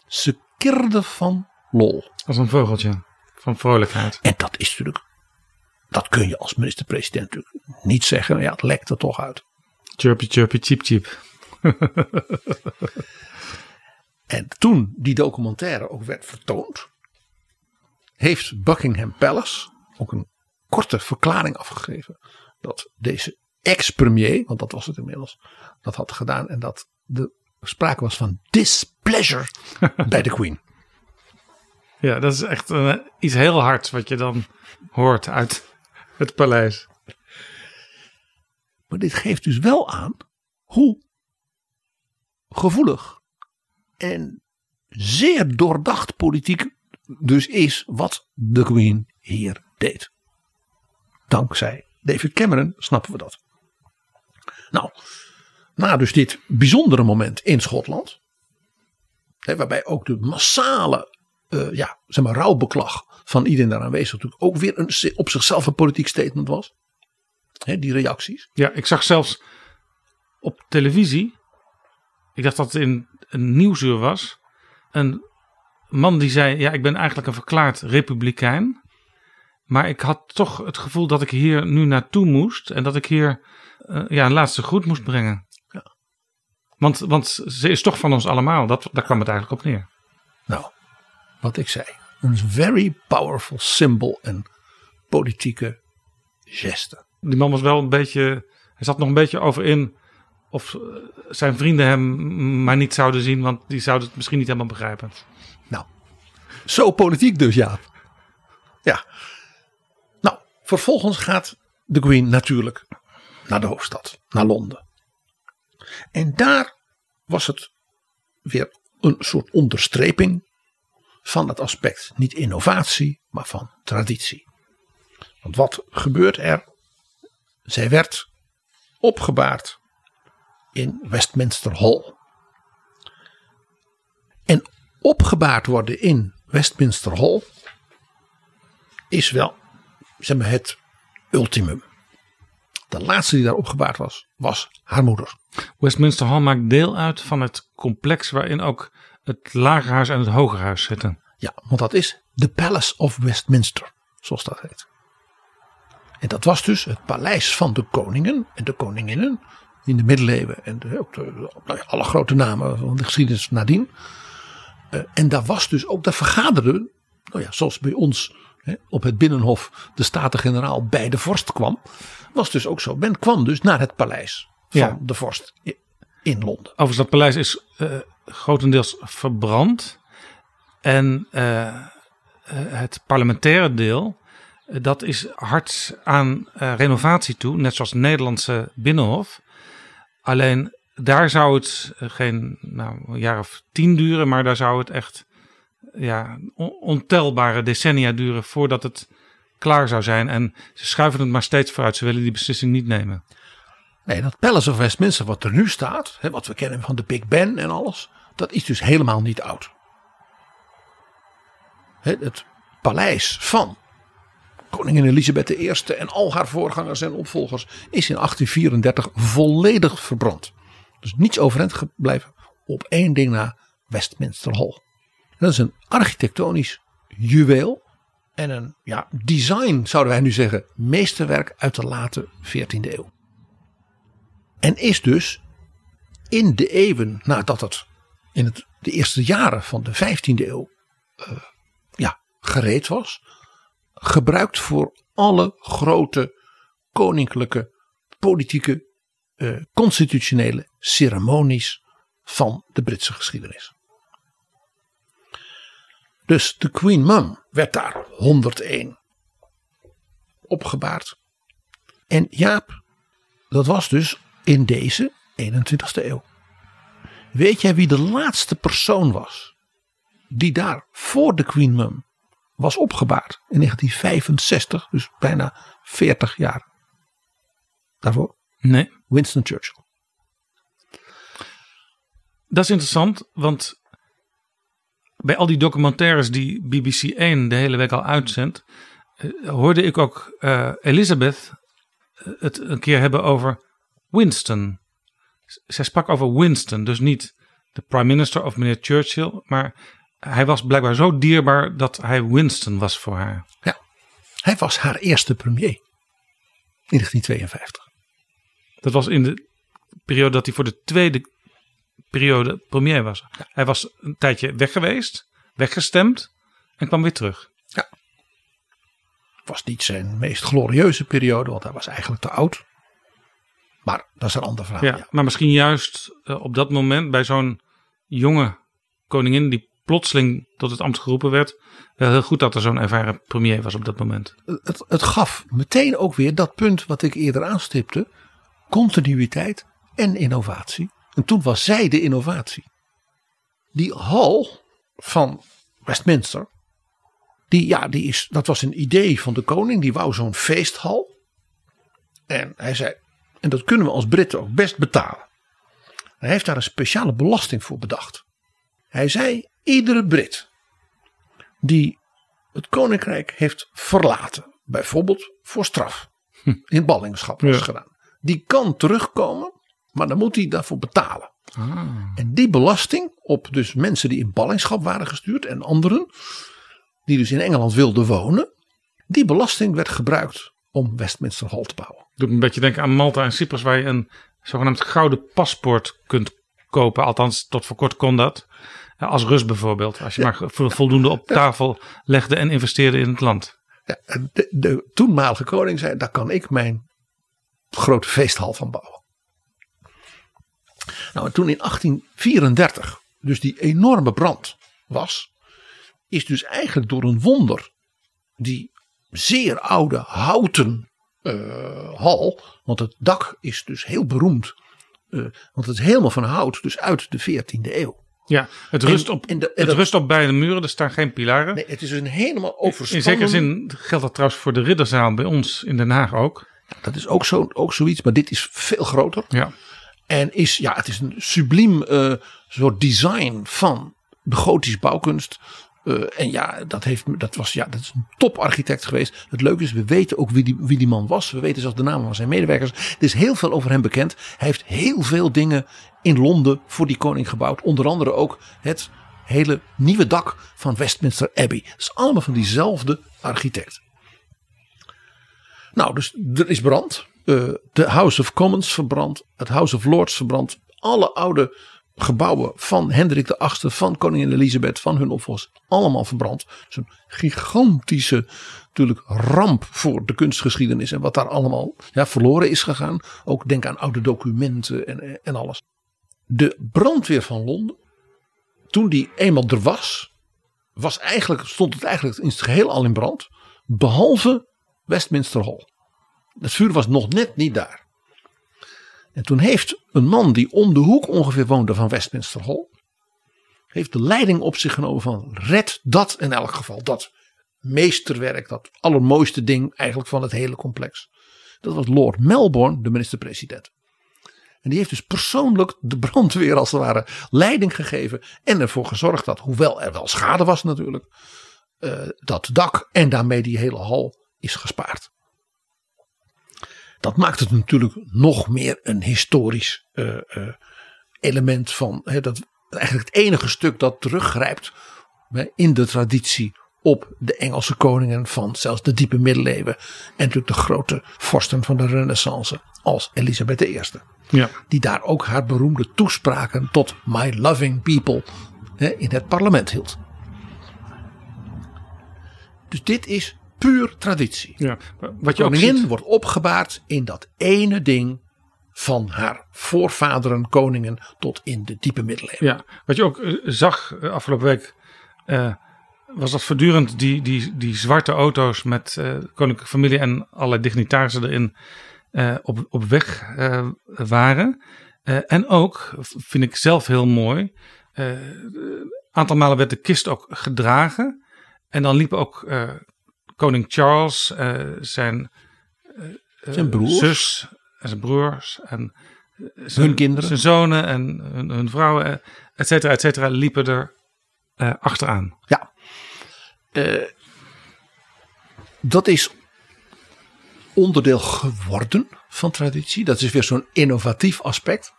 Ze kirde van lol. Als een vogeltje van vrolijkheid. En dat is natuurlijk, dat kun je als minister-president natuurlijk niet zeggen. Ja, het lekt er toch uit. Chirpy, chirpy, cheep, cheep. en toen die documentaire ook werd vertoond, heeft Buckingham Palace ook een korte verklaring afgegeven dat deze ex-premier, want dat was het inmiddels, dat had gedaan en dat de sprake was van displeasure bij de Queen. Ja, dat is echt uh, iets heel hards wat je dan hoort uit het paleis. Maar dit geeft dus wel aan hoe gevoelig en zeer doordacht politiek dus is wat de Queen hier deed. Dankzij David Cameron snappen we dat. Nou, na dus dit bijzondere moment in Schotland, hè, waarbij ook de massale uh, ja, zeg maar, rouwbeklag van iedereen daar aanwezig natuurlijk ook weer een, op zichzelf een politiek statement was. Hè, die reacties. Ja, ik zag zelfs op televisie, ik dacht dat het in een nieuwsuur was, een man die zei: Ja, ik ben eigenlijk een verklaard republikein. Maar ik had toch het gevoel dat ik hier nu naartoe moest. En dat ik hier uh, ja, een laatste groet moest brengen. Want, want ze is toch van ons allemaal. Dat, daar kwam het eigenlijk op neer. Nou, wat ik zei. Een very powerful symbol en politieke geste. Die man was wel een beetje. Hij zat nog een beetje over in. Of zijn vrienden hem maar niet zouden zien. Want die zouden het misschien niet helemaal begrijpen. Nou, zo politiek dus, ja. Ja. Nou, vervolgens gaat de Queen natuurlijk naar de hoofdstad, naar Londen. En daar was het weer een soort onderstreping van het aspect, niet innovatie, maar van traditie. Want wat gebeurt er? Zij werd opgebaard in Westminster Hall. En opgebaard worden in Westminster Hall is wel zeg maar, het ultimum. De laatste die daar opgebaard was, was haar moeder. Westminster Hall maakt deel uit van het complex waarin ook het lagerhuis en het hogerhuis zitten. Ja, want dat is de Palace of Westminster, zoals dat heet. En dat was dus het paleis van de koningen en de koninginnen in de middeleeuwen en de, ook de, nou alle grote namen van de geschiedenis nadien. Uh, en daar was dus ook, daar vergaderden, nou ja, zoals bij ons op het Binnenhof de Staten-Generaal bij de vorst kwam, was dus ook zo. Men kwam dus naar het paleis van Ja. de vorst in Londen. Overigens, dat paleis is eh, grotendeels verbrand. En eh, eh, het parlementaire deel, dat is hard aan renovatie toe. Net zoals het Nederlandse Binnenhof. Alleen daar zou het geen nou, een jaar of tien duren. Maar daar zou het echt ja, on- ontelbare decennia duren voordat het klaar zou zijn. En ze schuiven het maar steeds vooruit. Ze willen die beslissing niet nemen. Nee, dat Palace of Westminster wat er nu staat, hè, wat we kennen van de Big Ben en alles, dat is dus helemaal niet oud. Het paleis van koningin Elisabeth I en al haar voorgangers en opvolgers is in 1834 volledig verbrand. Dus niets overeind gebleven op één ding na Westminster Hall. Dat is een architectonisch juweel en een ja, design, zouden wij nu zeggen, meesterwerk uit de late 14e eeuw. En is dus in de eeuwen nadat het in het, de eerste jaren van de 15e eeuw eh, ja, gereed was, gebruikt voor alle grote koninklijke politieke eh, constitutionele ceremonies van de Britse geschiedenis. Dus de Queen Mum werd daar 101 opgebaard. En Jaap, dat was dus in deze 21ste eeuw. Weet jij wie de laatste persoon was die daar voor de Queen Mum was opgebaard in 1965, dus bijna 40 jaar daarvoor? Nee. Winston Churchill. Dat is interessant, want bij al die documentaires die BBC 1 de hele week al uitzendt, eh, hoorde ik ook uh, Elizabeth eh, het een keer hebben over Winston. Zij sprak over Winston, dus niet de prime minister of meneer Churchill, maar hij was blijkbaar zo dierbaar dat hij Winston was voor haar. Ja, hij was haar eerste premier in 1952. Dat was in de periode dat hij voor de tweede periode premier was. Hij was een tijdje weg geweest, weggestemd en kwam weer terug. Ja. Was niet zijn meest glorieuze periode, want hij was eigenlijk te oud. Maar dat is een ander verhaal. Ja, Maar misschien juist uh, op dat moment bij zo'n jonge koningin die plotseling tot het ambt geroepen werd. Wel heel goed dat er zo'n ervaren premier was op dat moment. Het, het gaf meteen ook weer dat punt wat ik eerder aanstipte. Continuïteit en innovatie. En toen was zij de innovatie. Die hal van Westminster. Die, ja, die is, dat was een idee van de koning. Die wou zo'n feesthal. En hij zei, en dat kunnen we als Britten ook best betalen. Hij heeft daar een speciale belasting voor bedacht. Hij zei: iedere Brit die het koninkrijk heeft verlaten, bijvoorbeeld voor straf, hm. in ballingschap was gedaan, die kan terugkomen, maar dan moet hij daarvoor betalen. Ah. En die belasting op dus mensen die in ballingschap waren gestuurd en anderen die dus in Engeland wilden wonen, die belasting werd gebruikt om Westminster Hall te bouwen. Doet een beetje denken aan Malta en Cyprus, waar je een zogenaamd gouden paspoort kunt kopen. Althans, tot voor kort kon dat. Als Rus bijvoorbeeld. Als je maar voldoende op tafel legde en investeerde in het land. Ja, de, de toenmalige koning zei: daar kan ik mijn grote feesthal van bouwen. Nou, toen in 1834 dus die enorme brand was, is dus eigenlijk door een wonder die zeer oude houten uh, hal, want het dak is dus heel beroemd, uh, want het is helemaal van hout, dus uit de 14e eeuw. Ja, het rust, op, de, het rust op beide muren, er staan geen pilaren. Nee, het is een helemaal overspannen. In zekere zin geldt dat trouwens voor de Ridderzaal bij ons in Den Haag ook. Dat is ook, zo, ook zoiets, maar dit is veel groter. Ja. En is, ja, het is een subliem uh, soort design van de gotische bouwkunst. Uh, en ja, dat, heeft, dat, was, ja, dat is een toparchitect geweest. Het leuke is, we weten ook wie die, wie die man was. We weten zelfs de namen van zijn medewerkers. Er is heel veel over hem bekend. Hij heeft heel veel dingen in Londen voor die koning gebouwd. Onder andere ook het hele nieuwe dak van Westminster Abbey. Dat is allemaal van diezelfde architect. Nou, dus er is brand. Uh, de House of Commons verbrand. Het House of Lords verbrand. Alle oude gebouwen van Hendrik VIII, van koningin Elisabeth, van hun opvolgers, allemaal verbrand. Een gigantische natuurlijk ramp voor de kunstgeschiedenis en wat daar allemaal ja, verloren is gegaan. Ook denk aan oude documenten en, en alles. De brandweer van Londen, toen die eenmaal er was, was eigenlijk, stond het eigenlijk in het geheel al in brand. Behalve Westminster Hall. Het vuur was nog net niet daar. En toen heeft een man die om de hoek ongeveer woonde van Westminster Hall. Heeft de leiding op zich genomen van red dat in elk geval. Dat meesterwerk, dat allermooiste ding eigenlijk van het hele complex. Dat was Lord Melbourne, de minister-president. En die heeft dus persoonlijk de brandweer als het ware leiding gegeven. En ervoor gezorgd dat, hoewel er wel schade was natuurlijk. Uh, dat dak en daarmee die hele hal is gespaard. Dat maakt het natuurlijk nog meer een historisch uh, uh, element van. Hè, dat eigenlijk het enige stuk dat teruggrijpt hè, in de traditie op de Engelse koningen van zelfs de diepe middeleeuwen. En natuurlijk de grote vorsten van de renaissance als Elisabeth I. Ja. Die daar ook haar beroemde toespraken tot My Loving People hè, in het parlement hield. Dus dit is puur traditie. Ja, wat je Koningin ook ziet... wordt opgebaard in dat ene ding van haar voorvaderen, koningen, tot in de diepe middeleeuwen. Ja, wat je ook uh, zag uh, afgelopen week, uh, was dat voortdurend die, die, die zwarte auto's met koninklijke familie en allerlei dignitarissen erin op, op weg waren. en ook, vind ik zelf heel mooi, een aantal malen werd de kist ook gedragen. En dan liepen ook koning Charles, uh, zijn, uh, zijn broers. zus en zijn broers en hun kinderen. Zijn zonen en hun, hun vrouwen, et cetera, et cetera, liepen er achteraan. Ja. Dat is onderdeel geworden van traditie. Dat is weer zo'n innovatief aspect.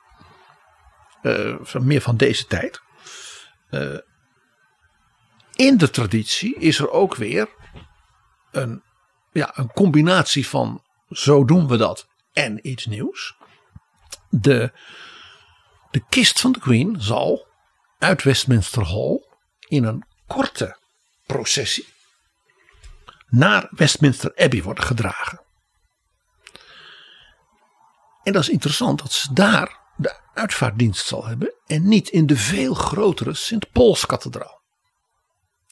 Uh, van meer van deze tijd. in de traditie is er ook weer een, ja, een combinatie van zo doen we dat en iets nieuws. De, de kist van de Queen zal uit Westminster Hall in een korte processie naar Westminster Abbey worden gedragen. En dat is interessant dat ze daar de uitvaartdienst zal hebben en niet in de veel grotere Sint Paulskathedraal.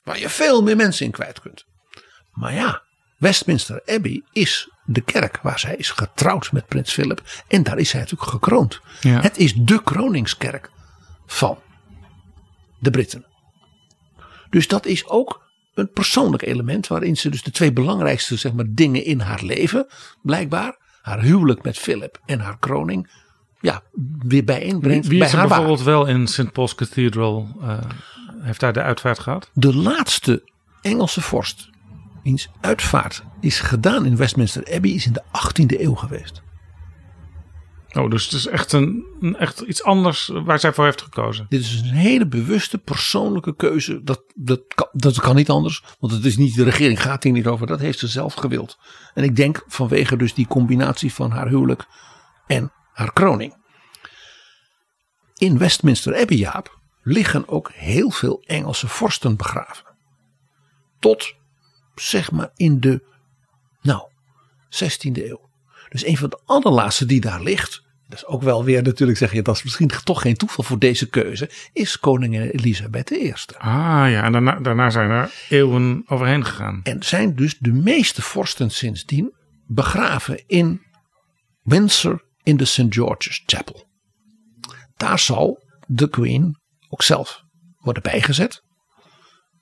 Waar je veel meer mensen in kwijt kunt. Maar ja, Westminster Abbey is de kerk waar zij is getrouwd met prins Philip. En daar is zij natuurlijk gekroond. Ja. Het is de kroningskerk van de Britten. Dus dat is ook een persoonlijk element waarin ze dus de twee belangrijkste zeg maar, dingen in haar leven, blijkbaar, haar huwelijk met Philip en haar kroning, ja, weer bijeenbrengt. Wie, wie bij is haar bijvoorbeeld wel in St. Paul's Cathedral, uh, heeft daar de uitvaart gehad? De laatste Engelse vorst wiens uitvaart is gedaan in Westminster Abbey is in de 18e eeuw geweest. Oh, dus het is echt, een, echt iets anders waar zij voor heeft gekozen. Dit is een hele bewuste persoonlijke keuze. Dat, dat, kan, dat kan niet anders. Want het is niet, de regering gaat hier niet over. Dat heeft ze zelf gewild. En ik denk vanwege dus die combinatie van haar huwelijk en haar kroning. In Westminster Abbey, Jaap, liggen ook heel veel Engelse vorsten begraven. Tot zeg maar in de nou, 16e eeuw. Dus een van de allerlaatste die daar ligt, dat is ook wel weer natuurlijk zeg je, dat is misschien toch geen toeval voor deze keuze, is koningin Elisabeth I. Ah ja, en daarna, daarna zijn er eeuwen overheen gegaan. En zijn dus de meeste vorsten sindsdien begraven in Windsor in de St. George's Chapel. Daar zal de Queen ook zelf worden bijgezet.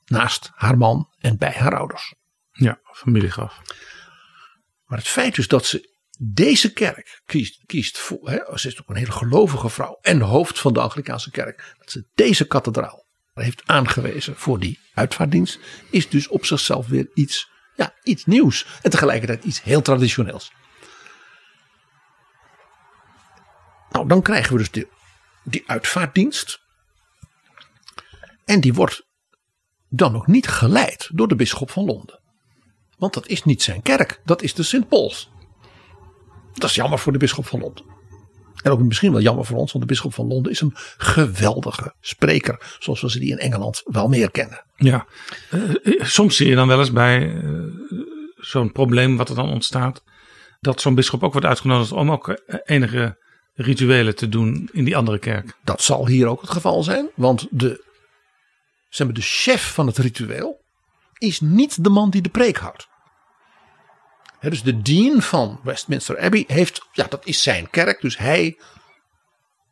Naast haar man en bij haar ouders. Ja, familiegraf. Maar het feit dus dat ze deze kerk kiest, kiest voor, ze is ook een hele gelovige vrouw en hoofd van de Anglikaanse kerk, dat ze deze kathedraal heeft aangewezen voor die uitvaartdienst, is dus op zichzelf weer iets, ja, iets nieuws en tegelijkertijd iets heel traditioneels. Nou, dan krijgen we dus die uitvaartdienst. En die wordt dan ook niet geleid door de bisschop van Londen. Want dat is niet zijn kerk, dat is de Sint Pauls. Dat is jammer voor de bisschop van Londen. En ook misschien wel jammer voor ons, want de bisschop van Londen is een geweldige spreker. Zoals we ze die in Engeland wel meer kennen. Ja, uh, soms zie je dan wel eens bij uh, zo'n probleem wat er dan ontstaat. Dat zo'n bisschop ook wordt uitgenodigd om ook enige rituelen te doen in die andere kerk. Dat zal hier ook het geval zijn. Want de, zeg maar, de chef van het ritueel is niet de man die de preek houdt. He, dus de dean van Westminster Abbey heeft, ja, dat is zijn kerk, dus hij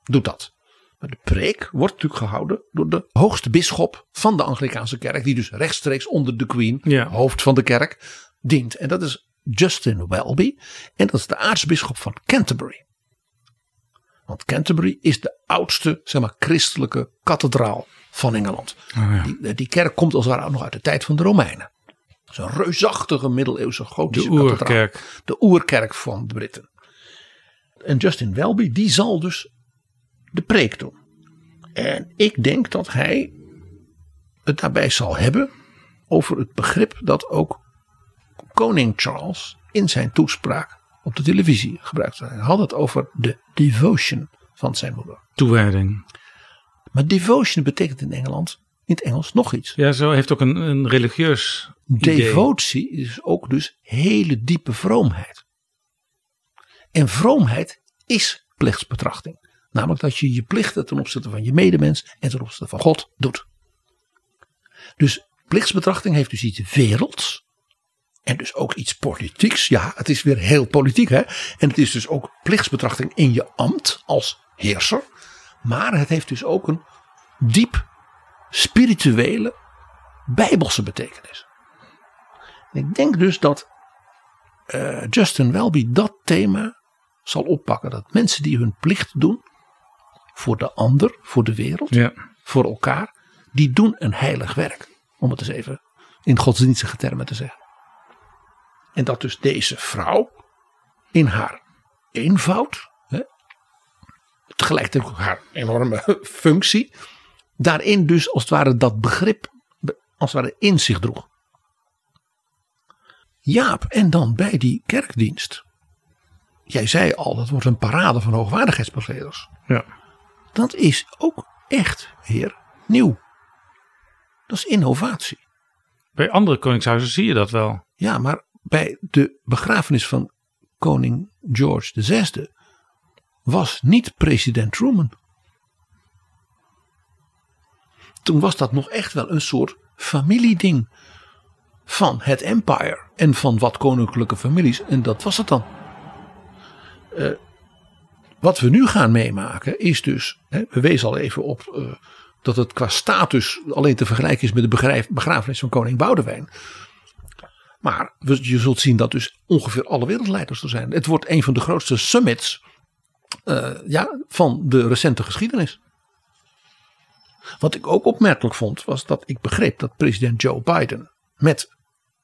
doet dat. Maar de preek wordt natuurlijk gehouden door de hoogste bisschop van de Anglikaanse kerk, die dus rechtstreeks onder de Queen, ja. hoofd van de kerk, dient. En dat is Justin Welby. En dat is de aartsbisschop van Canterbury. Want Canterbury is de oudste, zeg maar, christelijke kathedraal van Engeland. Oh ja. die, die kerk komt als het ware nog uit de tijd van de Romeinen. Dat is een reusachtige middeleeuwse gotische De oerkerk. kathedraal. De oerkerk van de Britten. En Justin Welby die zal dus de preek doen. En ik denk dat hij het daarbij zal hebben over het begrip dat ook koning Charles in zijn toespraak op de televisie gebruikte. Hij had het over de devotion van zijn moeder. Toewijding. Maar devotion betekent in Engeland, in het Engels, nog iets. Ja, zo heeft ook een, een religieus idee. Devotie is ook dus hele diepe vroomheid. En vroomheid is plichtsbetrachting. Namelijk dat je je plichten ten opzichte van je medemens en ten opzichte van God doet. Dus plichtsbetrachting heeft dus iets werelds. En dus ook iets politieks. Ja, het is weer heel politiek hè. En het is dus ook plichtsbetrachting in je ambt als heerser. Maar het heeft dus ook een diep spirituele bijbelse betekenis. En ik denk dus dat uh, Justin Welby dat thema zal oppakken dat mensen die hun plicht doen voor de ander, voor de wereld, Ja. voor elkaar, die doen een heilig werk. Om het eens even in godsdienstige termen te zeggen. En dat dus deze vrouw in haar eenvoud, tegelijkertijd ook haar enorme functie, daarin dus als het ware dat begrip als het ware in zich droeg. Jaap, en dan bij die kerkdienst. Jij zei al, dat wordt een parade van hoogwaardigheidsbegeleiders. Ja. Dat is ook echt weer nieuw. Dat is innovatie. Bij andere koningshuizen zie je dat wel. Ja, maar bij de begrafenis van koning George VI was niet president Truman. Toen was dat nog echt wel een soort familieding van het empire en van wat koninklijke families. En dat was het dan. Eh, wat we nu gaan meemaken is dus, hè, we wezen al even op eh, dat het qua status alleen te vergelijken is met de begrafenis van koning Boudewijn. Maar je zult zien dat dus ongeveer alle wereldleiders er zijn. Het wordt een van de grootste summits eh, ja, van de recente geschiedenis. Wat ik ook opmerkelijk vond, was dat ik begreep dat president Joe Biden met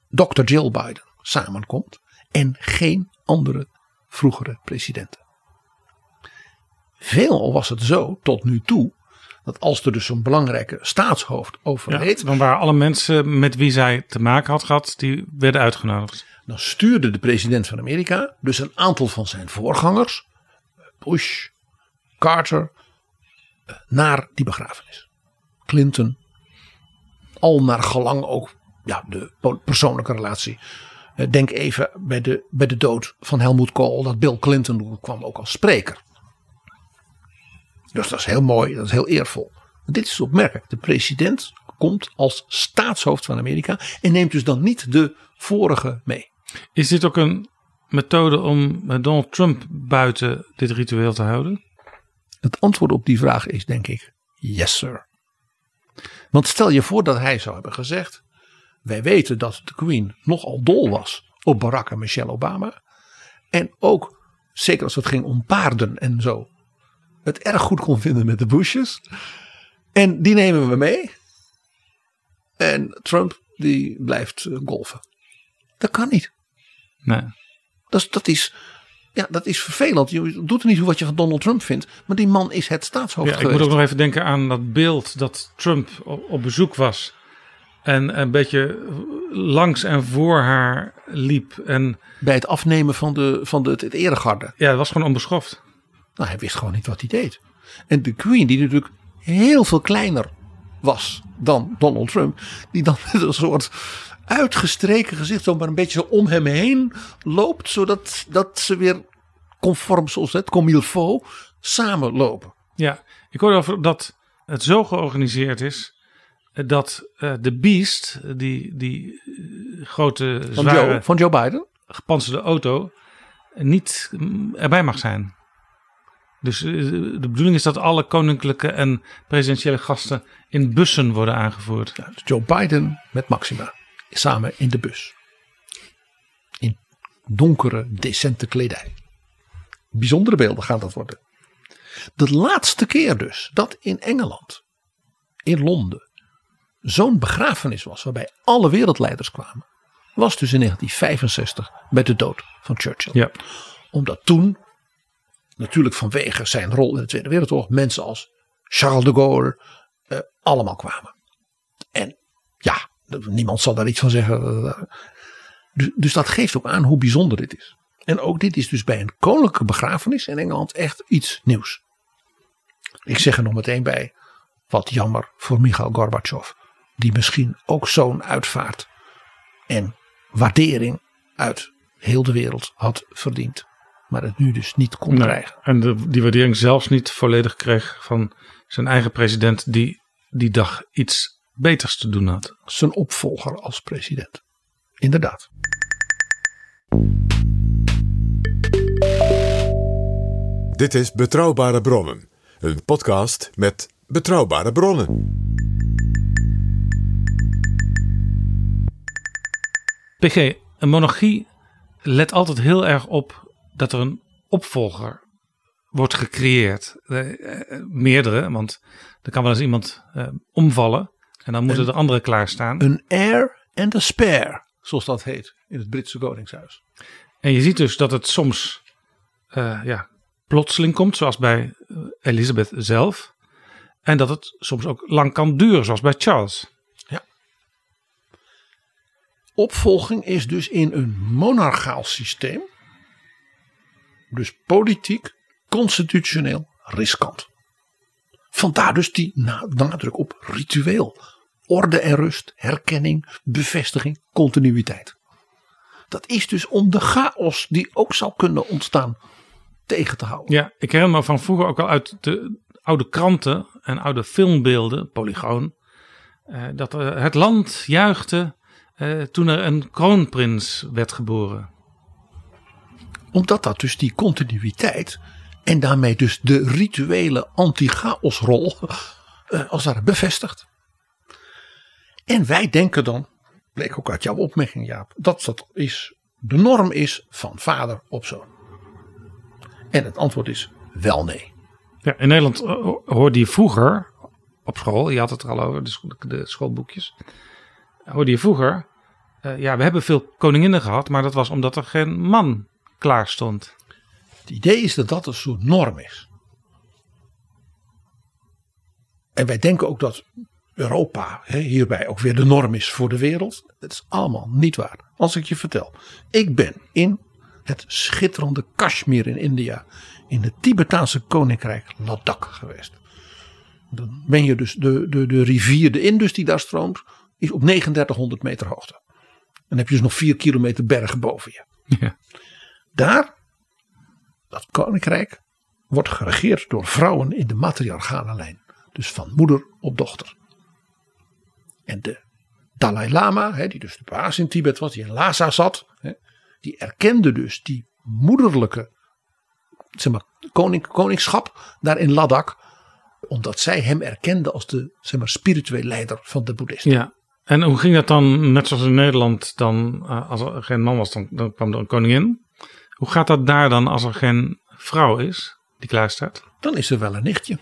Dr. Jill Biden samenkomt en geen andere vroegere presidenten. Veelal was het zo tot nu toe dat als er dus een belangrijke staatshoofd overleed, Ja, dan waren alle mensen met wie zij te maken had gehad, die werden uitgenodigd. dan stuurde de president van Amerika dus een aantal van zijn voorgangers, Bush, Carter, eh, naar die begrafenis. Clinton, al naar gelang ook ja, de persoonlijke relatie. Eh, Denk even bij de, bij de dood van Helmut Kohl, dat Bill Clinton kwam ook als spreker. Dus dat is heel mooi, dat is heel eervol. Dit is opmerkelijk. De president komt als staatshoofd van Amerika en neemt dus dan niet de vorige mee. Is dit ook een methode om eh, Donald Trump buiten dit ritueel te houden? Het antwoord op die vraag is denk ik yes sir. Want stel je voor dat hij zou hebben gezegd. Wij weten dat de Queen nogal dol was op Barack en Michelle Obama. En ook, zeker als het ging om paarden en zo. Het erg goed kon vinden met de Bushes. En die nemen we mee. En Trump die blijft eh, golfen. Dat kan niet. Nee. Dat is, dat is, ja, dat is vervelend. Je doet er niet toe wat je van Donald Trump vindt. Maar die man is het staatshoofd Ja, ik moet ook nog even denken aan dat beeld dat Trump op, op bezoek was. En een beetje langs en voor haar liep. En Bij het afnemen van, de, van de, het eregarde. ja, het was gewoon onbeschoft. Nou, hij wist gewoon niet wat hij deed. En de Queen, die natuurlijk heel veel kleiner was dan Donald Trump. Die dan met een soort uitgestreken gezicht zo maar een beetje zo om hem heen loopt. Zodat dat ze weer conform zoals het, comme il faut, samenlopen. Ja, ik hoorde over dat het zo georganiseerd is eh, dat eh, de Beast, die, die eh, grote, Van zware, Joe, van Joe Biden. gepantserde auto, niet mm, erbij mag zijn. Dus eh, de bedoeling is dat alle koninklijke en presidentiële gasten in bussen worden aangevoerd. Ja, dus Joe Biden met Maxima. Samen in de bus. In donkere, decente kledij. Bijzondere beelden gaan dat worden. De laatste keer dus dat in Engeland, in Londen, zo'n begrafenis was waarbij alle wereldleiders kwamen, was dus in 1965 bij de dood van Churchill. Ja. Omdat toen, natuurlijk vanwege zijn rol in de Tweede Wereldoorlog, mensen als Charles de Gaulle eh, allemaal kwamen. Niemand zal daar iets van zeggen. Dus, dus dat geeft ook aan hoe bijzonder dit is. En ook dit is dus bij een koninklijke begrafenis in Engeland echt iets nieuws. Ik zeg er nog meteen bij, wat jammer voor Michail Gorbachev. Die misschien ook zo'n uitvaart en waardering uit heel de wereld had verdiend. Maar het nu dus niet kon Nee, krijgen. En de, die waardering zelfs niet volledig kreeg van zijn eigen president, die die dag iets beters te doen had. Zijn opvolger als president. Inderdaad. Dit is Betrouwbare Bronnen, een podcast met betrouwbare bronnen. PG, een monarchie let altijd heel erg op dat er een opvolger wordt gecreëerd. Eh, eh, meerdere, want er kan wel eens iemand eh, omvallen. En dan moeten er anderen klaarstaan. Een heir and a spare, zoals dat heet in het Britse Koningshuis. En je ziet dus dat het soms eh, ja, plotseling komt, zoals bij eh, Elizabeth zelf. En dat het soms ook lang kan duren, zoals bij Charles. Opvolging is dus in een monarchaal systeem, dus politiek, constitutioneel riskant. Vandaar dus die na- nadruk op ritueel. Orde en rust, herkenning, bevestiging, continuïteit. Dat is dus om de chaos die ook zou kunnen ontstaan tegen te houden. Ja, ik herinner me van vroeger ook al uit de oude kranten en oude filmbeelden, Polygoon. eh, dat het land juichte eh, toen er een kroonprins werd geboren. Omdat dat dus die continuïteit en daarmee dus de rituele anti-chaosrol eh, als daar bevestigt. En wij denken dan, bleek ook uit jouw opmerking Jaap, dat dat is, de norm is van vader op zoon. En het antwoord is wel nee. Ja, in Nederland eh, hoorde je vroeger op school, je had het er al over, de, scho- de schoolboekjes. Hoorde je vroeger, eh, ja, we hebben veel koninginnen gehad, maar dat was omdat er geen man klaar stond. Het idee is dat dat een soort norm is. En wij denken ook dat Europa hè, hierbij ook weer de norm is voor de wereld. Dat is allemaal niet waar. Als ik je vertel. Ik ben in het schitterende Kashmir in India. In het Tibetaanse koninkrijk Ladakh geweest. Dan ben je dus de, de, de rivier, de Indus die daar stroomt, is op 3900 meter hoogte. Dan heb je dus nog 4 kilometer bergen boven je. Ja. Daar, dat koninkrijk, wordt geregeerd door vrouwen in de matriarchale lijn. Dus van moeder op dochter. En de Dalai Lama, hè, die dus de baas in Tibet was, die in Lhasa zat, hè, die erkende dus die moederlijke zeg maar, koning, koningschap daar in Ladakh, omdat zij hem erkende als de zeg maar, spiritueel leider van de boeddhisten. Ja, en hoe ging dat dan, net zoals in Nederland, dan, eh, als er geen man was, dan, dan kwam er een koningin. Hoe gaat dat daar dan als er geen vrouw is die klaar staat? Dan is er wel een nichtje.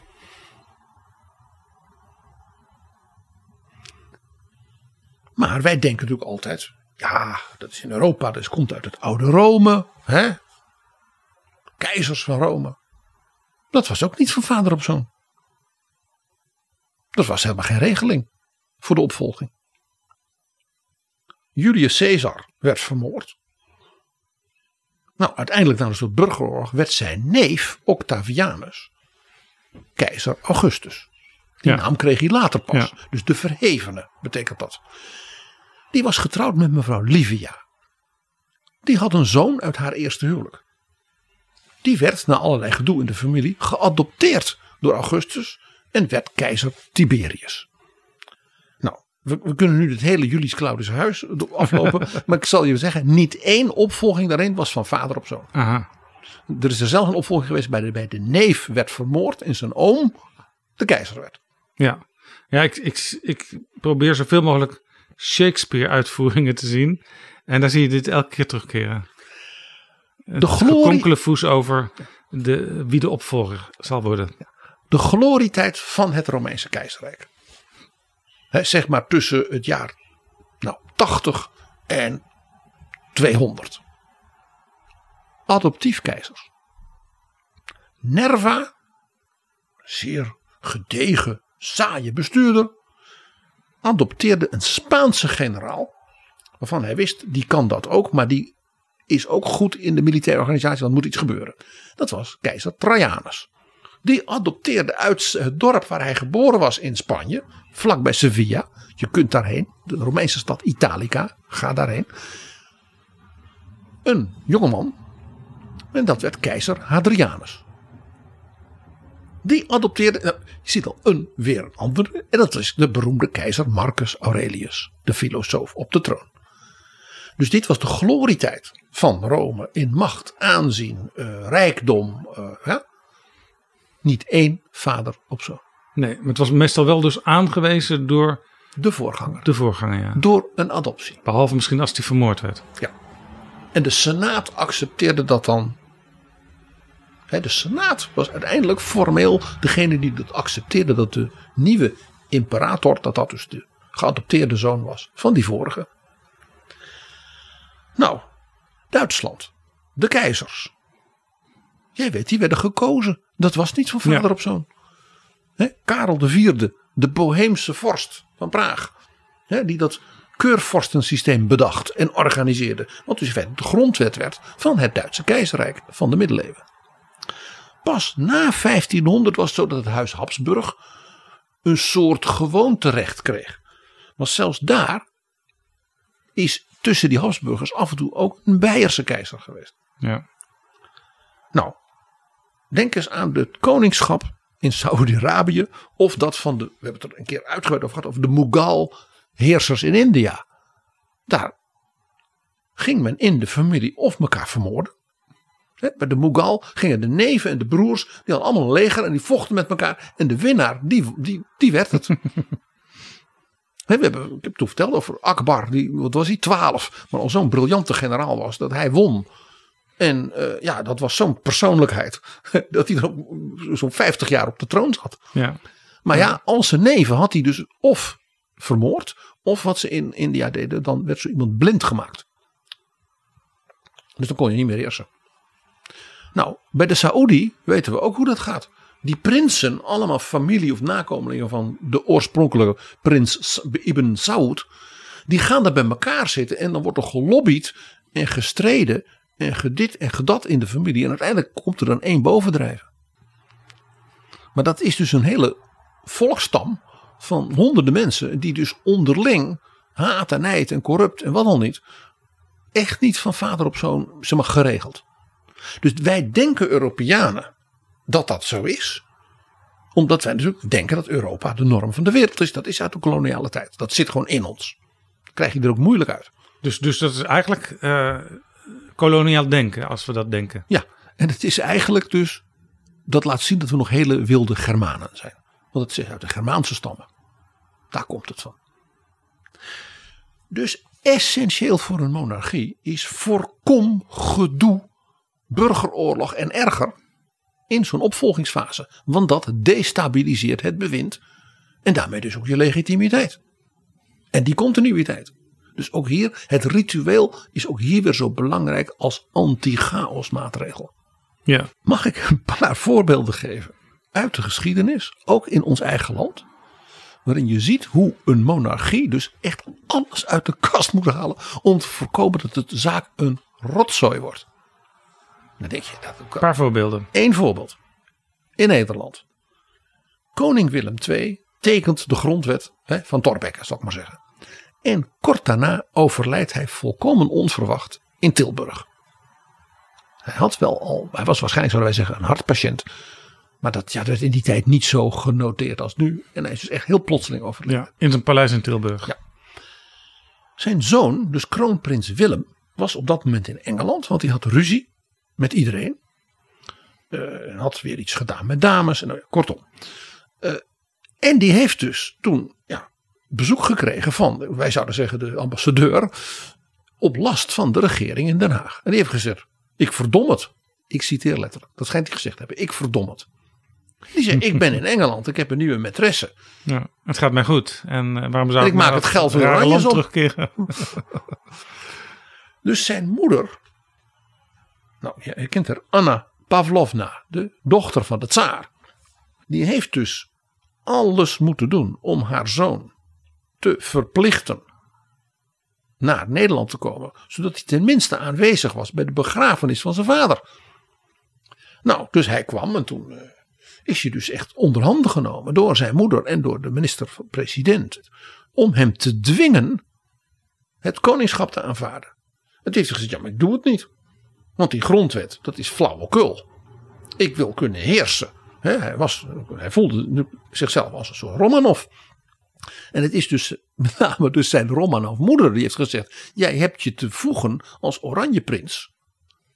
Maar wij denken natuurlijk altijd, ja, dat is in Europa, dat komt uit het oude Rome, hè? Keizers van Rome. Dat was ook niet van vader op zoon. Dat was helemaal geen regeling voor de opvolging. Julius Caesar werd vermoord. Nou, uiteindelijk na een soort burgeroorlog werd zijn neef Octavianus keizer Augustus. Die Ja. naam kreeg hij later pas. Ja. Dus de verhevene betekent dat. Die was getrouwd met mevrouw Livia. Die had een zoon uit haar eerste huwelijk. Die werd na allerlei gedoe in de familie geadopteerd door Augustus en werd keizer Tiberius. Nou, we, we kunnen nu het hele Julius Claudius huis aflopen. maar ik zal je zeggen, niet één opvolging daarin was van vader op zoon. Aha. Er is er zelfs een opvolging geweest bij de, bij de neef werd vermoord en zijn oom de keizer werd. Ja, ja ik, ik, ik probeer zoveel mogelijk Shakespeare-uitvoeringen te zien. En daar zie je dit elke keer terugkeren. De glorie- Konkelefoes over de, wie de opvolger zal worden. De glorietijd van het Romeinse keizerrijk. Zeg maar tussen het jaar nou, 80 en 200. Adoptief keizers. Nerva, zeer gedegen, saaie bestuurder, adopteerde een Spaanse generaal. Waarvan hij wist, die kan dat ook, maar die is ook goed in de militaire organisatie, er moet iets gebeuren. Dat was keizer Trajanus. Die adopteerde uit het dorp waar hij geboren was in Spanje, vlakbij Sevilla. Je kunt daarheen, de Romeinse stad Italica, ga daarheen. Een jongeman, en dat werd keizer Hadrianus. Die adopteerde, nou, je ziet al een weer een andere, en dat is de beroemde keizer Marcus Aurelius, de filosoof op de troon. Dus dit was de glorietijd van Rome in macht, aanzien, eh, rijkdom. eh, hè? Niet één vader op zoon. Nee, maar het was meestal wel dus aangewezen door De voorganger. de voorganger. Ja. Door een adoptie. Behalve misschien als die vermoord werd. Ja. En de Senaat accepteerde dat dan de Senaat was uiteindelijk formeel degene die dat accepteerde dat de nieuwe imperator, dat dat dus de geadopteerde zoon was van die vorige. Nou, Duitsland, de keizers. Jij weet, die werden gekozen. Dat was niet van vader op zoon. Hè, Karel IV, de Boheemse vorst van Praag. Die dat keurvorstensysteem bedacht en organiseerde. Wat dus in feite de grondwet werd van het Duitse keizerrijk van de middeleeuwen. Pas na 1500 was het zo dat het huis Habsburg een soort gewoonterecht kreeg. Maar zelfs daar is tussen die Habsburgers af en toe ook een Beierse keizer geweest. Ja. Nou, denk eens aan het koningschap in Saudi-Arabië of dat van de, we hebben het er een keer uitgebreid over gehad, over de Mughal heersers in India. Daar ging men in de familie of elkaar vermoorden. Bij de Mughal gingen de neven en de broers, die hadden allemaal een leger en die vochten met elkaar. En de winnaar, die, die, die werd het. we hebben, ik heb toen verteld over Akbar, die, wat was hij, 12. Maar al zo'n briljante generaal was dat hij won. En uh, ja, dat was zo'n persoonlijkheid. Dat hij er zo'n 50 jaar op de troon zat. Ja. Maar ja, al zijn neven had hij dus of vermoord. Of wat ze in India deden, dan werd zo iemand blind gemaakt. Dus dan kon je niet meer heersen. Nou, bij de Saoedi weten we ook hoe dat gaat. Die prinsen, allemaal familie of nakomelingen van de oorspronkelijke prins Ibn Saud. Die gaan daar bij elkaar zitten en dan wordt er gelobbyd en gestreden en gedit en gedat in de familie. En uiteindelijk komt er dan één bovendrijven. Maar dat is dus een hele volkstam van honderden mensen die dus onderling haat en nijd en corrupt en wat dan niet. Echt niet van vader op zoon zeg geregeld. Dus wij denken Europeanen dat dat zo is. Omdat wij natuurlijk denken dat Europa de norm van de wereld is. Dat is uit de koloniale tijd. Dat zit gewoon in ons. Dat krijg je er ook moeilijk uit. Dus, dus dat is eigenlijk uh, koloniaal denken als we dat denken. Ja, en het is eigenlijk dus. Dat laat zien dat we nog hele wilde Germanen zijn. Want het zit uit de Germaanse stammen. Daar komt het van. Dus essentieel voor een monarchie is voorkom gedoe, burgeroorlog en erger in zo'n opvolgingsfase. Want dat destabiliseert het bewind en daarmee dus ook je legitimiteit. En die continuïteit. Dus ook hier, het ritueel is ook hier weer zo belangrijk als anti-chaos maatregel. Ja. Mag ik een paar voorbeelden geven uit de geschiedenis, ook in ons eigen land? Waarin je ziet hoe een monarchie dus echt alles uit de kast moet halen. Om te voorkomen dat de zaak een rotzooi wordt. Dan denk je dat Een paar voorbeelden. Eén voorbeeld. In Nederland. Koning Willem II tekent de grondwet hè, van Thorbecke, zal ik maar zeggen. En kort daarna overlijdt hij volkomen onverwacht in Tilburg. Hij had wel al, hij was waarschijnlijk zouden wij zeggen een hartpatiënt. Maar dat, ja, dat werd in die tijd niet zo genoteerd als nu. En hij is dus echt heel plotseling overleden. Ja, in zijn paleis in Tilburg. Ja. Zijn zoon, dus kroonprins Willem, was op dat moment in Engeland. Want hij had ruzie met iedereen. Uh, had weer iets gedaan met dames. En, nou kortom. Uh, en die heeft dus toen ja, bezoek gekregen van, wij zouden zeggen de ambassadeur. Op last van de regering in Den Haag. En die heeft gezegd, ik verdom het. Ik citeer letterlijk. Dat schijnt hij gezegd te hebben. Ik verdom het. Die zei: Ik ben in Engeland, ik heb een nieuwe maîtresse. Ja, het gaat mij goed. En uh, waarom zou en ik, maak het geld weer land terugkeren? dus zijn moeder, nou je kent haar, Anna Pavlovna, de dochter van de tsaar. Die heeft dus alles moeten doen om haar zoon te verplichten naar Nederland te komen. Zodat hij tenminste aanwezig was bij de begrafenis van zijn vader. Nou, dus hij kwam en toen uh, is hij dus echt onderhanden genomen door zijn moeder en door de minister-president. Om hem te dwingen het koningschap te aanvaarden. Het heeft gezegd, ja maar ik doe het niet. Want die grondwet, dat is flauwekul. Ik wil kunnen heersen. hij, was, hij voelde zichzelf als een soort Romanov. En het is dus met name dus zijn Romanov moeder die heeft gezegd. Jij hebt je te voegen als Oranjeprins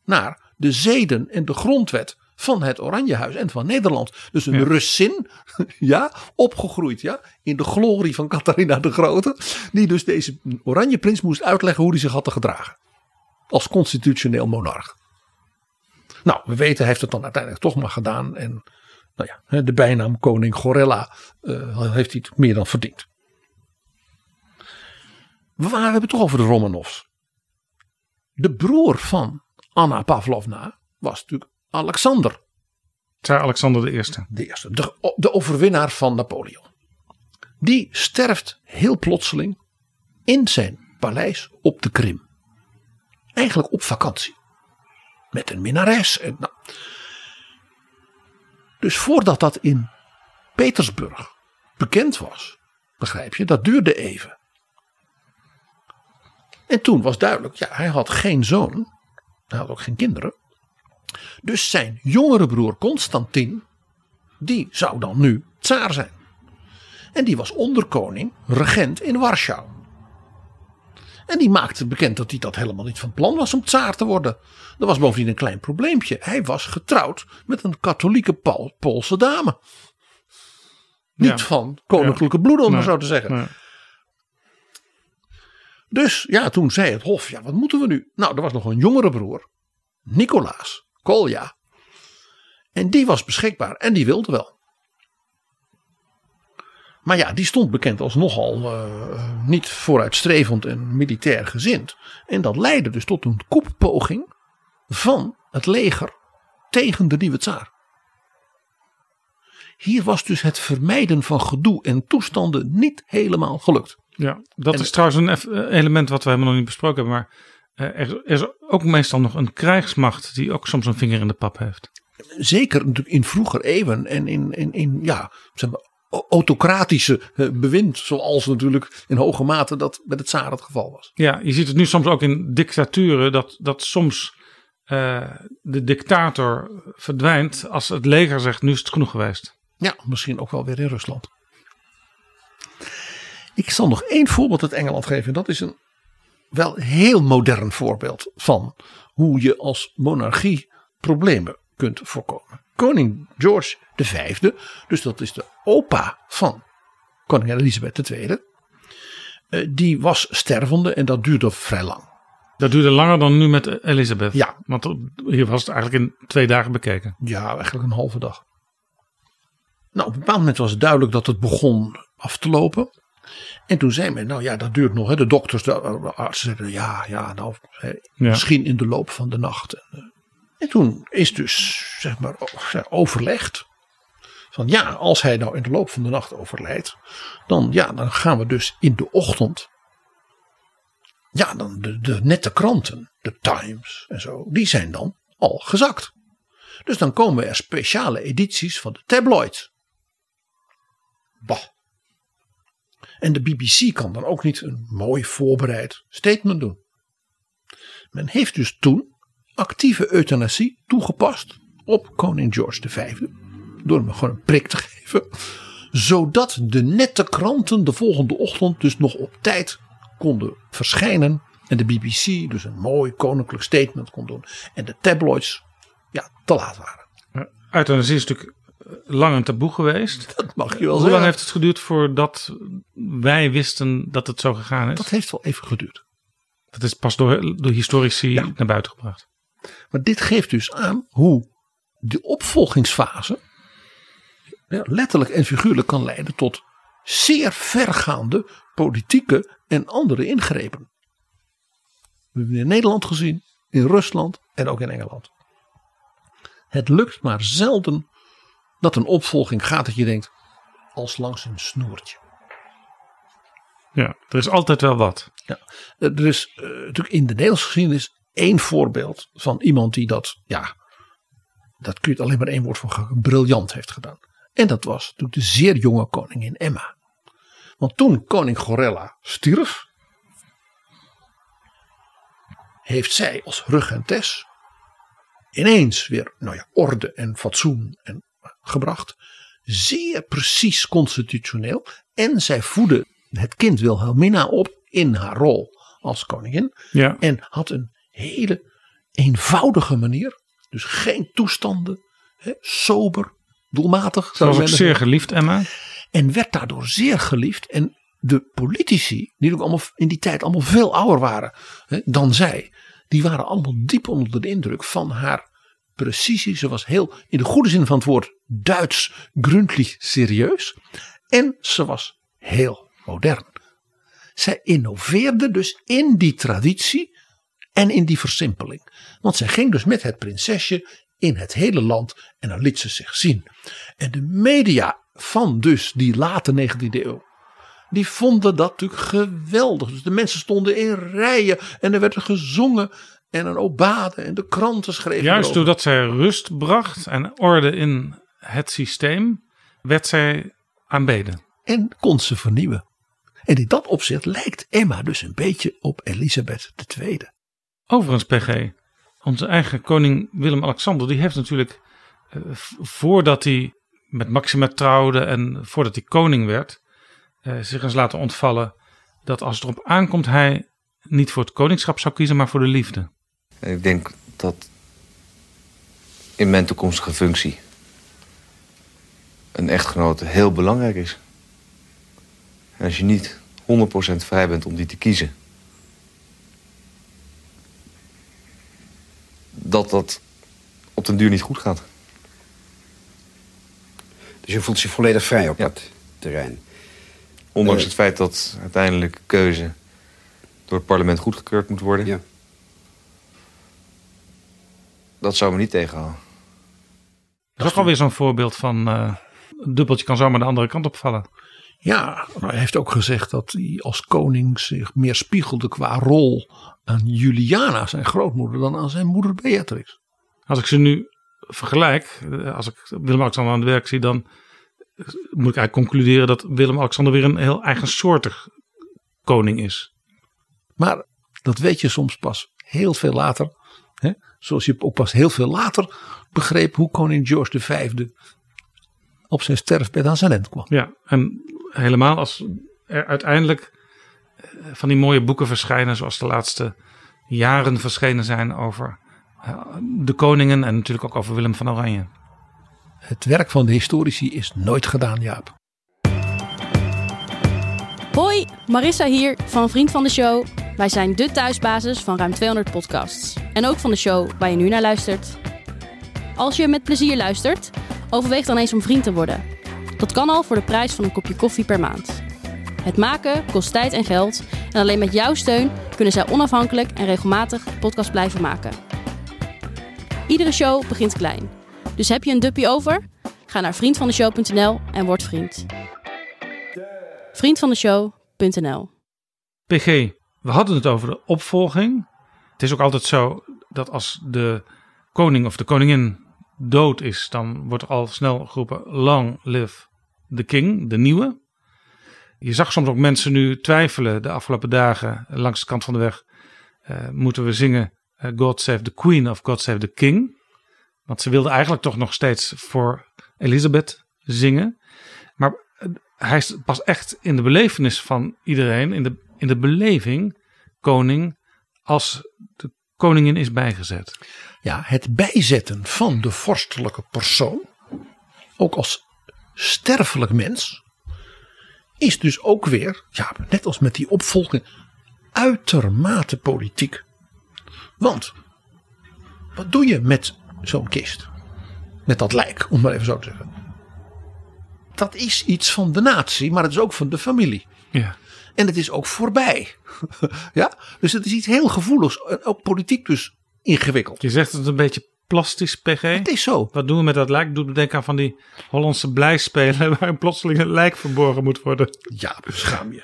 naar de zeden en de grondwet van het Oranjehuis en van Nederland. Dus een ja. Russin, ja, opgegroeid ja, in de glorie van Catharina de Grote. Die dus deze Oranjeprins moest uitleggen hoe hij zich had te gedragen. Als constitutioneel monarch. Nou, we weten, hij heeft het dan uiteindelijk toch maar gedaan. En nou ja, de bijnaam koning Gorilla uh, heeft hij het meer dan verdiend. We hebben het toch over de Romanovs. De broer van Anna Pavlovna was natuurlijk Alexander. Tsaar Alexander de Eerste. De eerste, de, de overwinnaar van Napoleon. Die sterft heel plotseling in zijn paleis op de Krim. Eigenlijk op vakantie. Met een minnares. En, nou. Dus voordat dat in Petersburg bekend was, begrijp je, dat duurde even. En toen was duidelijk, ja, hij had geen zoon. Hij had ook geen kinderen. Dus zijn jongere broer Constantin, die zou dan nu tsaar zijn. En die was onderkoning, regent in Warschau. En die maakte bekend dat hij dat helemaal niet van plan was om tsaar te worden. Er was bovendien een klein probleempje. Hij was getrouwd met een katholieke Poolse dame. Niet van koninklijke bloed, om maar zo te zeggen. Dus ja, toen zei het Hof: ja, wat moeten we nu? Nou, er was nog een jongere broer, Nicolaas Kolja. En die was beschikbaar en die wilde wel. Maar ja, die stond bekend als nogal uh, niet vooruitstrevend en militair gezind. En dat leidde dus tot een koeppoging van het leger tegen de nieuwe tsaar. Hier was dus het vermijden van gedoe en toestanden niet helemaal gelukt. Ja, dat is trouwens een eh, element wat we helemaal nog niet besproken hebben. Maar eh, er, is ook meestal nog een krijgsmacht die ook soms een vinger in de pap heeft. Zeker natuurlijk in vroeger eeuwen en in, in, in ja, zeg maar, autocratische eh, bewind. Zoals natuurlijk in hoge mate dat met het Tsaar het geval was. Ja, je ziet het nu soms ook in dictaturen dat, dat soms de dictator verdwijnt als het leger zegt nu is het genoeg geweest. Ja, misschien ook wel weer in Rusland. Ik zal nog één voorbeeld uit Engeland geven. Dat is een wel heel modern voorbeeld van hoe je als monarchie problemen kunt voorkomen. Koning George V, dus dat is de opa van koningin Elisabeth II, eh, die was stervende en dat duurde vrij lang. Dat duurde langer dan nu met Elisabeth. Ja. Want hier was het eigenlijk in twee dagen bekeken. Ja, eigenlijk een halve dag. Nou, op een bepaald moment was het duidelijk dat het begon af te lopen. En toen zei men, nou ja, dat duurt nog. Hè. De dokters, de artsen zeiden, ja, ja, nou, hè, misschien in de loop van de nacht. En, eh, en toen is dus, zeg maar, overlegd. Van ja, als hij nou in de loop van de nacht overlijdt, dan, ja, dan gaan we dus in de ochtend. Ja, dan de, nette kranten, de Times en zo, die zijn dan al gezakt. Dus dan komen er speciale edities van de tabloids. Bah. En de BBC kan dan ook niet een mooi voorbereid statement doen. Men heeft dus toen actieve euthanasie toegepast op koning George V. Door hem gewoon een prik te geven. Zodat de nette kranten de volgende ochtend dus nog op tijd konden verschijnen. En de BBC dus een mooi koninklijk statement kon doen. En de tabloids ja, te laat waren. Euthanasie is natuurlijk lang een taboe geweest. Dat mag je wel Hoe lang heeft het geduurd voordat wij wisten dat het zo gegaan is? Dat heeft wel even geduurd. Dat is pas door, door historici naar buiten gebracht. Maar dit geeft dus aan hoe de opvolgingsfase ja, letterlijk en figuurlijk kan leiden tot zeer vergaande politieke en andere ingrepen. We hebben in Nederland gezien, in Rusland en ook in Engeland. Het lukt maar zelden dat een opvolging gaat dat je denkt als langs een snoertje. Ja, er is altijd wel wat. Ja, er is uh, natuurlijk in de Nederlandse geschiedenis één voorbeeld van iemand die dat, ja, dat kun je het alleen maar één woord voor briljant heeft gedaan. En dat was natuurlijk de zeer jonge koningin Emma. Want toen koning Gorella stierf, heeft zij als regentes ineens weer nou ja, orde en fatsoen en gebracht. Zeer precies constitutioneel. En zij voedde het kind Wilhelmina op in haar rol als koningin. Ja. En had een hele eenvoudige manier. Dus geen toestanden. Hè, sober, doelmatig. Ze was ook zeer geliefd, Emma. En werd daardoor zeer geliefd. En de politici, die ook allemaal in die tijd allemaal veel ouder waren hè, dan zij. Die waren allemaal diep onder de indruk van haar precisie. Ze was heel, in de goede zin van het woord, Duits, gründlich serieus. En ze was heel modern. Zij innoveerde dus in die traditie en in die versimpeling. Want zij ging dus met het prinsesje in het hele land en dan liet ze zich zien. En de media van dus die late 19e eeuw, die vonden dat natuurlijk geweldig. Dus de mensen stonden in rijen en er werd gezongen en een obade en de kranten schreven. Juist erover. doordat zij rust bracht en orde in het systeem, werd zij aanbeden. En kon ze vernieuwen. En in dat opzicht lijkt Emma dus een beetje op Elisabeth II. Overigens, PG, onze eigen koning Willem-Alexander, die heeft natuurlijk eh, voordat hij met Maxima trouwde en voordat hij koning werd, eh, zich eens laten ontvallen dat als het erop aankomt, hij niet voor het koningschap zou kiezen, maar voor de liefde. Ik denk dat in mijn toekomstige functie een echtgenote heel belangrijk is. Als je niet 100% vrij bent om die te kiezen, dat dat op den duur niet goed gaat. Dus je voelt zich volledig vrij op dat terrein. Ondanks Eh, het feit dat uiteindelijk keuze door het parlement goedgekeurd moet worden. Ja. Dat zou me niet tegenhouden. Dat is ook alweer zo'n voorbeeld van eh, een dubbeltje kan zomaar de andere kant opvallen. Ja, maar hij heeft ook gezegd dat hij als koning zich meer spiegelde qua rol aan Juliana, zijn grootmoeder, dan aan zijn moeder Beatrix. Als ik ze nu vergelijk, eh, als ik Willem-Alexander aan het werk zie, dan eh, moet ik eigenlijk concluderen dat Willem-Alexander weer een heel eigensoortig koning is. Maar dat weet je soms pas heel veel later. Hè? Zoals je ook pas heel veel later begreep hoe koning George V op zijn sterfbed aan zijn end kwam. Ja, en helemaal als er uiteindelijk eh, van die mooie boeken verschijnen, zoals de laatste jaren verschenen zijn over eh, de koningen en natuurlijk ook over Willem van Oranje. Het werk van de historici is nooit gedaan, Jaap. Hoi, Marissa hier van Vriend van de Show. Wij zijn de thuisbasis van ruim 200 podcasts. En ook van de show waar je nu naar luistert. Als je met plezier luistert, overweeg dan eens om vriend te worden. Dat kan al voor de prijs van een kopje koffie per maand. Het maken kost tijd en geld. En alleen met jouw steun kunnen zij onafhankelijk en regelmatig podcast blijven maken. Iedere show begint klein. Dus heb je een duppie over? Ga naar vriendvandeshow.nl en word vriend. Vriendvandeshow.nl PG, we hadden het over de opvolging. Het is ook altijd zo dat als de koning of de koningin dood is, dan wordt er al snel geroepen long live the king, de nieuwe. Je zag soms ook mensen nu twijfelen de afgelopen dagen langs de kant van de weg. eh, moeten we zingen eh, God save the queen of God save the king? Want ze wilde eigenlijk toch nog steeds voor Elisabeth zingen. Maar eh, hij is pas echt in de belevenis van iedereen, in de, in de beleving, koning, als de koningin is bijgezet. Ja, het bijzetten van de vorstelijke persoon, ook als sterfelijk mens, is dus ook weer, ja, net als met die opvolging, uitermate politiek. Want, wat doe je met zo'n kist? Met dat lijk, om maar even zo te zeggen. Dat is iets van de natie, maar het is ook van de familie. Ja. En het is ook voorbij. ja, dus het is iets heel gevoeligs. Ook politiek dus ingewikkeld. Je zegt het een beetje plastisch, PG. Het is zo. Wat doen we met dat lijk? Doet me denken aan van die Hollandse blijspelen waar plotseling een lijk verborgen moet worden. Ja, schaam je.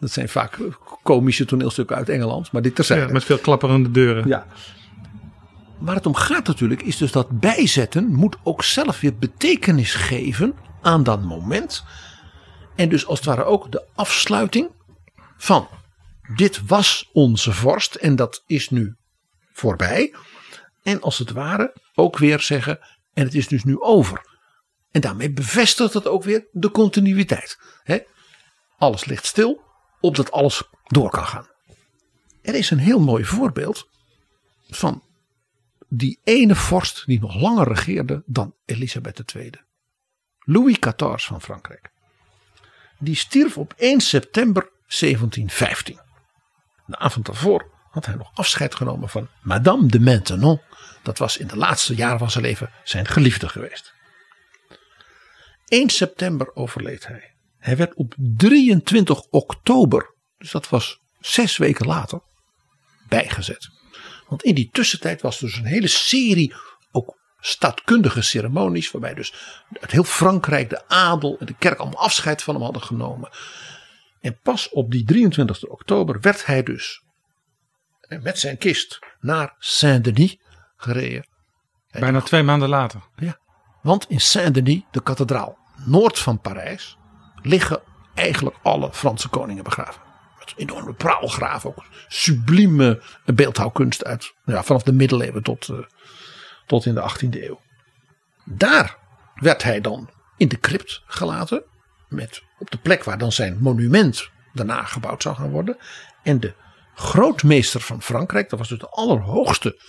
Dat zijn vaak komische toneelstukken uit Engeland, maar dit terzijde. Ja, met veel klapperende deuren. Ja. Waar het om gaat natuurlijk is dus dat bijzetten moet ook zelf weer betekenis geven aan dat moment. En dus als het ware ook de afsluiting van dit was onze vorst en dat is nu voorbij. En als het ware ook weer zeggen en het is dus nu over. En daarmee bevestigt het ook weer de continuïteit. Hè? Alles ligt stil, opdat alles door kan gaan. Er is een heel mooi voorbeeld van die ene vorst die nog langer regeerde dan Elisabeth II. Louis XIV van Frankrijk. Die stierf op 1 september 1715. De avond daarvoor had hij nog afscheid genomen van Madame de Maintenon. Dat was in de laatste jaren van zijn leven zijn geliefde geweest. 1 september overleed hij. Hij werd op 23 oktober, dus dat was zes weken later, bijgezet. Want in die tussentijd was dus een hele serie ook staatkundige ceremonies. Waarbij dus uit heel Frankrijk de adel en de kerk allemaal afscheid van hem hadden genomen. En pas op die 23 oktober werd hij dus met zijn kist naar Saint-Denis gereden. Bijna twee maanden later. Ja, want in Saint-Denis, de kathedraal noord van Parijs, liggen eigenlijk alle Franse koningen begraven. Met enorme praalgraven, ook sublieme beeldhouwkunst uit ja, vanaf de middeleeuwen tot, uh, tot in de 18e eeuw. Daar werd hij dan in de crypt gelaten, met op de plek waar dan zijn monument daarna gebouwd zou gaan worden. En de grootmeester van Frankrijk, dat was dus de allerhoogste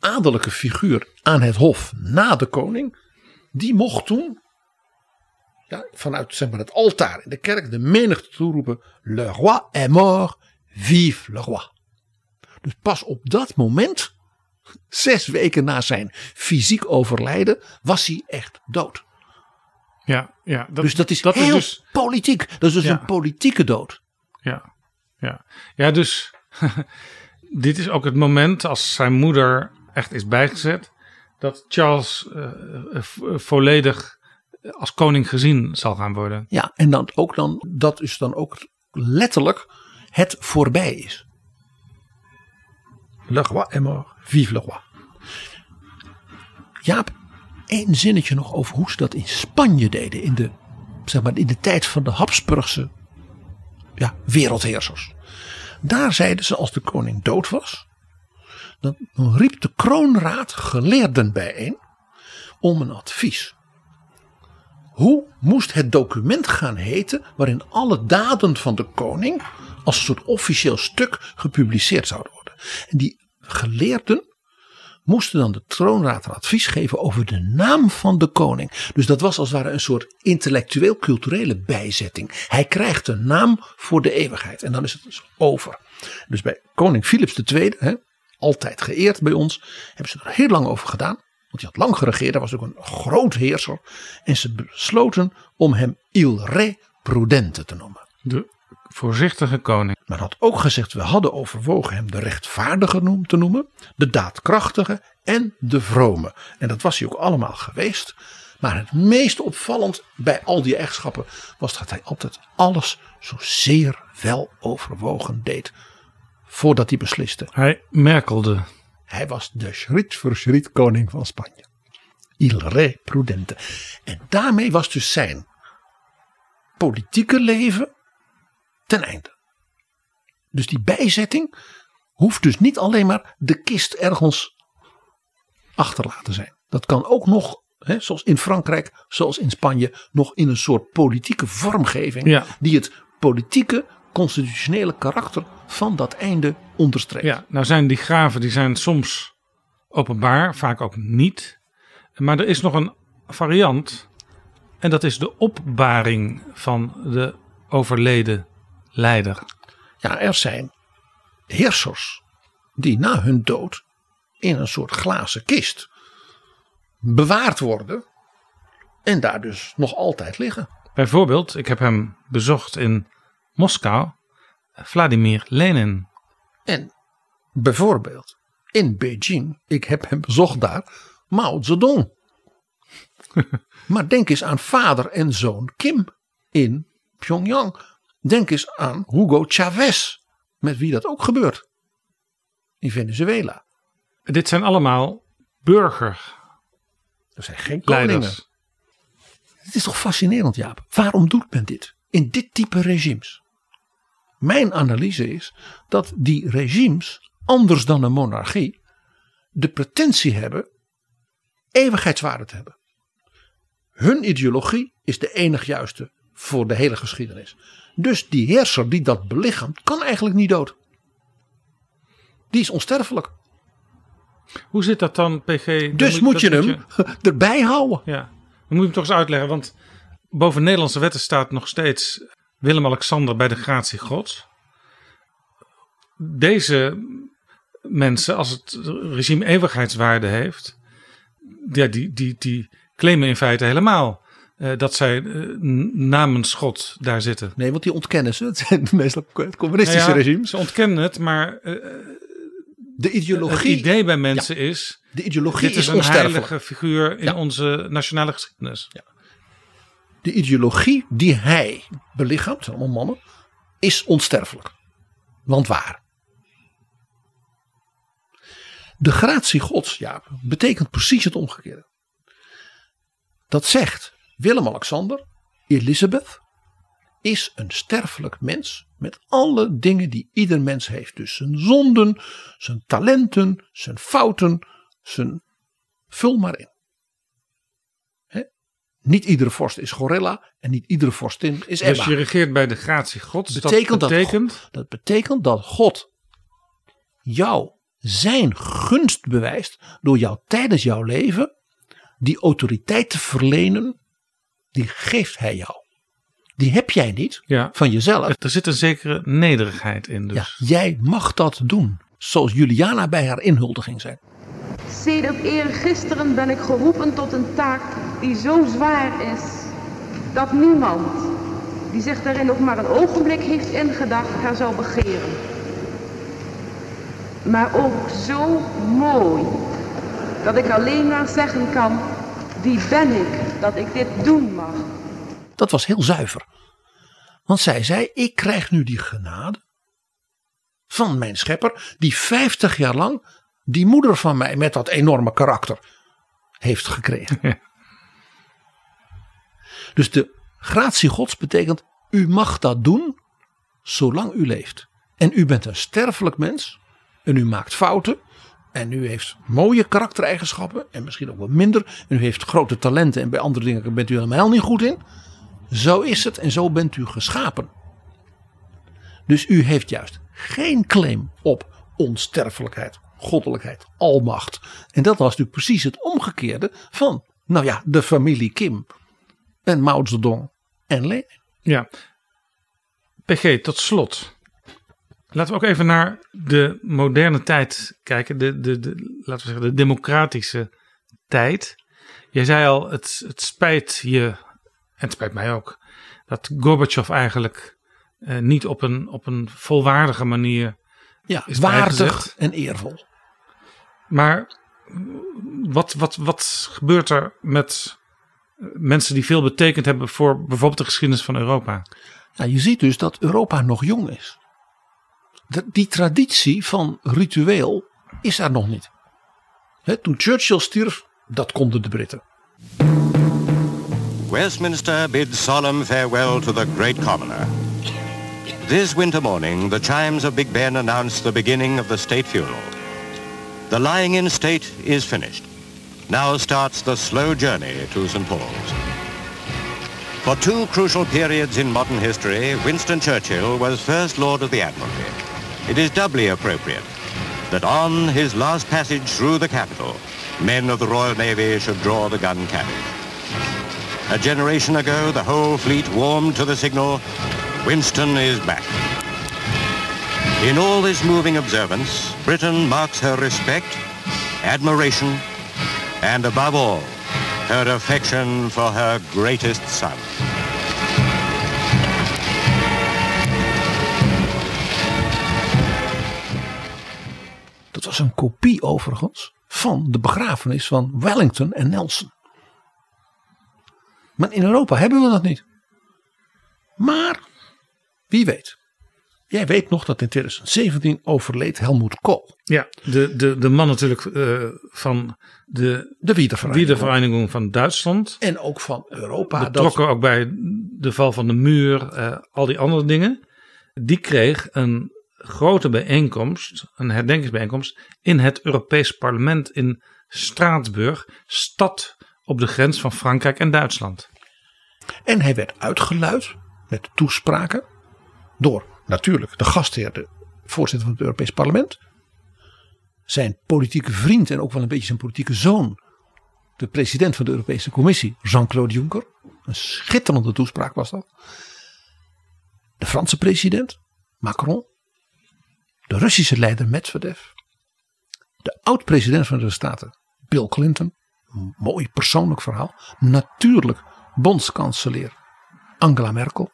adellijke figuur aan het hof na de koning, die mocht toen ja, vanuit zeg maar, het altaar in de kerk de menigte toeroepen: Le roi est mort, vive le roi. Dus pas op dat moment, zes weken na zijn fysiek overlijden, was hij echt dood. Ja, ja dat, dus dat is dat heel is dus, politiek. Dat is dus een politieke dood. Ja, ja. ja dus dit is ook het moment als zijn moeder echt is bijgezet, dat Charles uh, volledig als koning gezien zal gaan worden. Ja, en dan ook dan, dat is dan ook letterlijk het voorbij is. Le roi est mort, vive le roi. Jaap, één zinnetje nog over hoe ze dat in Spanje deden. In de, zeg maar, in de tijd van de Habsburgse ja, wereldheersers. Daar zeiden ze als de koning dood was. Dan, riep de kroonraad geleerden bijeen om een advies. Hoe moest het document gaan heten waarin alle daden van de koning als een soort officieel stuk gepubliceerd zouden worden? En die geleerden moesten dan de troonraad een advies geven over de naam van de koning. Dus dat was als het ware een soort intellectueel-culturele bijzetting. Hij krijgt een naam voor de eeuwigheid en dan is het dus over. Dus bij koning Philips II, hè, altijd geëerd bij ons, hebben ze er heel lang over gedaan. Want hij had lang geregeerd, hij was ook een groot heerser. En ze besloten om hem Il Re Prudente te noemen. De voorzichtige koning. Maar had ook gezegd, we hadden overwogen hem de rechtvaardige te noemen. De daadkrachtige en de vrome. En dat was hij ook allemaal geweest. Maar het meest opvallend bij al die eigenschappen was dat hij altijd alles zo zeer wel overwogen deed. Voordat hij besliste. Hij merkelde. Hij was de schriet voor schriet koning van Spanje. Il re prudente. En daarmee was dus zijn politieke leven ten einde. Dus die bijzetting hoeft dus niet alleen maar de kist ergens achterlaten zijn. Dat kan ook nog, hè, zoals in Frankrijk, zoals in Spanje, nog in een soort politieke vormgeving. Die het politieke, constitutionele karakter van dat einde onderstreept. Ja, nou zijn die graven die zijn soms openbaar, vaak ook niet. Maar er is nog een variant. En dat is de opbaring van de overleden leider. Ja, er zijn heersers die na hun dood in een soort glazen kist bewaard worden en daar dus nog altijd liggen. Bijvoorbeeld, ik heb hem bezocht in Moskou, Vladimir Lenin. En bijvoorbeeld in Beijing, ik heb hem bezocht daar, Mao Zedong. maar denk eens aan vader en zoon Kim in Pyongyang. Denk eens aan Hugo Chavez, met wie dat ook gebeurt. In Venezuela. Dit zijn allemaal burger. Er zijn geen koningen. Het is toch fascinerend, Jaap? Waarom doet men dit? In dit type regimes. Mijn analyse is dat die regimes, anders dan een monarchie, de pretentie hebben eeuwigheidswaarde te hebben. Hun ideologie is de enig juiste voor de hele geschiedenis. Dus die heerser die dat belichaamt, kan eigenlijk niet dood. Die is onsterfelijk. Hoe zit dat dan, PG? Dus moet, je hem erbij houden. Ja, dan moet je hem toch eens uitleggen. Want boven Nederlandse wetten staat nog steeds Willem-Alexander bij de gratie gods. deze mensen, als het regime eeuwigheidswaarde heeft, ja, die, die, die claimen in feite helemaal uh, dat zij uh, namens God daar zitten. Nee, want die ontkennen ze. Het zijn meestal communistische Nou ja, regimes. Ze ontkennen het, maar uh, de ideologie. Het idee bij mensen Ja. is. De ideologie dit is, is een heilige figuur in Ja. onze nationale geschiedenis. De ideologie die hij belichaamt, allemaal mannen, is onsterfelijk. Want waar? De gratie gods, ja, betekent precies het omgekeerde. Dat zegt Willem-Alexander, Elisabeth is een sterfelijk mens met alle dingen die ieder mens heeft. Dus zijn zonden, zijn talenten, zijn fouten, zijn... Vul maar in. Niet iedere vorst is gorilla en niet iedere vorstin is Emma. Dus je regeert bij de gratie gods. Betekent dat dat, betekent dat betekent dat God jou zijn gunst bewijst door jou tijdens jouw leven die autoriteit te verlenen, die geeft hij jou. Die heb jij niet ja. van jezelf. Er zit een zekere nederigheid in. Dus. Ja, jij mag dat doen. Zoals Juliana bij haar inhuldiging zei. Sedert eergisteren ben ik geroepen tot een taak die zo zwaar is dat niemand die zich daarin nog maar een ogenblik heeft ingedacht haar zou begeren. Maar ook zo mooi dat ik alleen maar zeggen kan, wie ben ik dat ik dit doen mag. Dat was heel zuiver. Want zij zei, ik krijg nu die genade van mijn schepper, die 50 jaar lang die moeder van mij met dat enorme karakter heeft gekregen. dus de gratie gods betekent, u mag dat doen zolang u leeft. En u bent een sterfelijk mens en u maakt fouten. En u heeft mooie karaktereigenschappen en misschien ook wat minder. En u heeft grote talenten en bij andere dingen bent u helemaal niet goed in. Zo is het en zo bent u geschapen. Dus u heeft juist geen claim op onsterfelijkheid, goddelijkheid, almacht. En dat was natuurlijk precies het omgekeerde van, nou ja, de familie Kim en Mao Zedong en Lenin. Ja. PG, tot slot. Laten we ook even naar de moderne tijd kijken. De, de, de, laten we zeggen, de democratische tijd. Jij zei al, het, het spijt je, en het spijt mij ook, dat Gorbachev eigenlijk eh, niet op een, op een volwaardige manier ja, waardig en eervol. Maar wat, wat, wat gebeurt er met mensen die veel betekend hebben voor bijvoorbeeld de geschiedenis van Europa? Nou, je ziet dus dat Europa nog jong is. De, die traditie van ritueel is er nog niet. He, toen Churchill stierf, dat konden de Britten. Westminster bids solemn farewell to the great commoner. This winter morning, the chimes of Big Ben announce the beginning of the state funeral. The lying in state is finished. Now starts the slow journey to St. Paul's. For two crucial periods in modern history, Winston Churchill was First Lord of the Admiralty. It is doubly appropriate that on his last passage through the capital, men of the Royal Navy should draw the gun carriage. A generation ago, the whole fleet warmed to the signal, Winston is back. In all this moving observance, Britain marks her respect, admiration, and above all, her affection for her greatest son. Dat was een kopie overigens van de begrafenis van Wellington en Nelson. Maar in Europa hebben we dat niet. Maar wie weet. Jij weet nog dat in 2017 overleed Helmoet Kool. Ja, de, de, de man natuurlijk uh, van de, de Wiedervereniging. Wiedervereniging van Duitsland. En ook van Europa. Betrokken dat... ook bij de val van de muur, uh, al die andere dingen. Die kreeg een grote bijeenkomst, een herdenkingsbijeenkomst, in het Europees Parlement in Straatsburg, stad op de grens van Frankrijk en Duitsland. En hij werd uitgeluid met toespraken door natuurlijk de gastheer, de voorzitter van het Europees Parlement, zijn politieke vriend en ook wel een beetje zijn politieke zoon, de president van de Europese Commissie, Jean-Claude Juncker. Een schitterende toespraak was dat. De Franse president, Macron. de Russische leider Medvedev, de oud-president van de Staten Bill Clinton, mooi persoonlijk verhaal, natuurlijk bondskanselier Angela Merkel.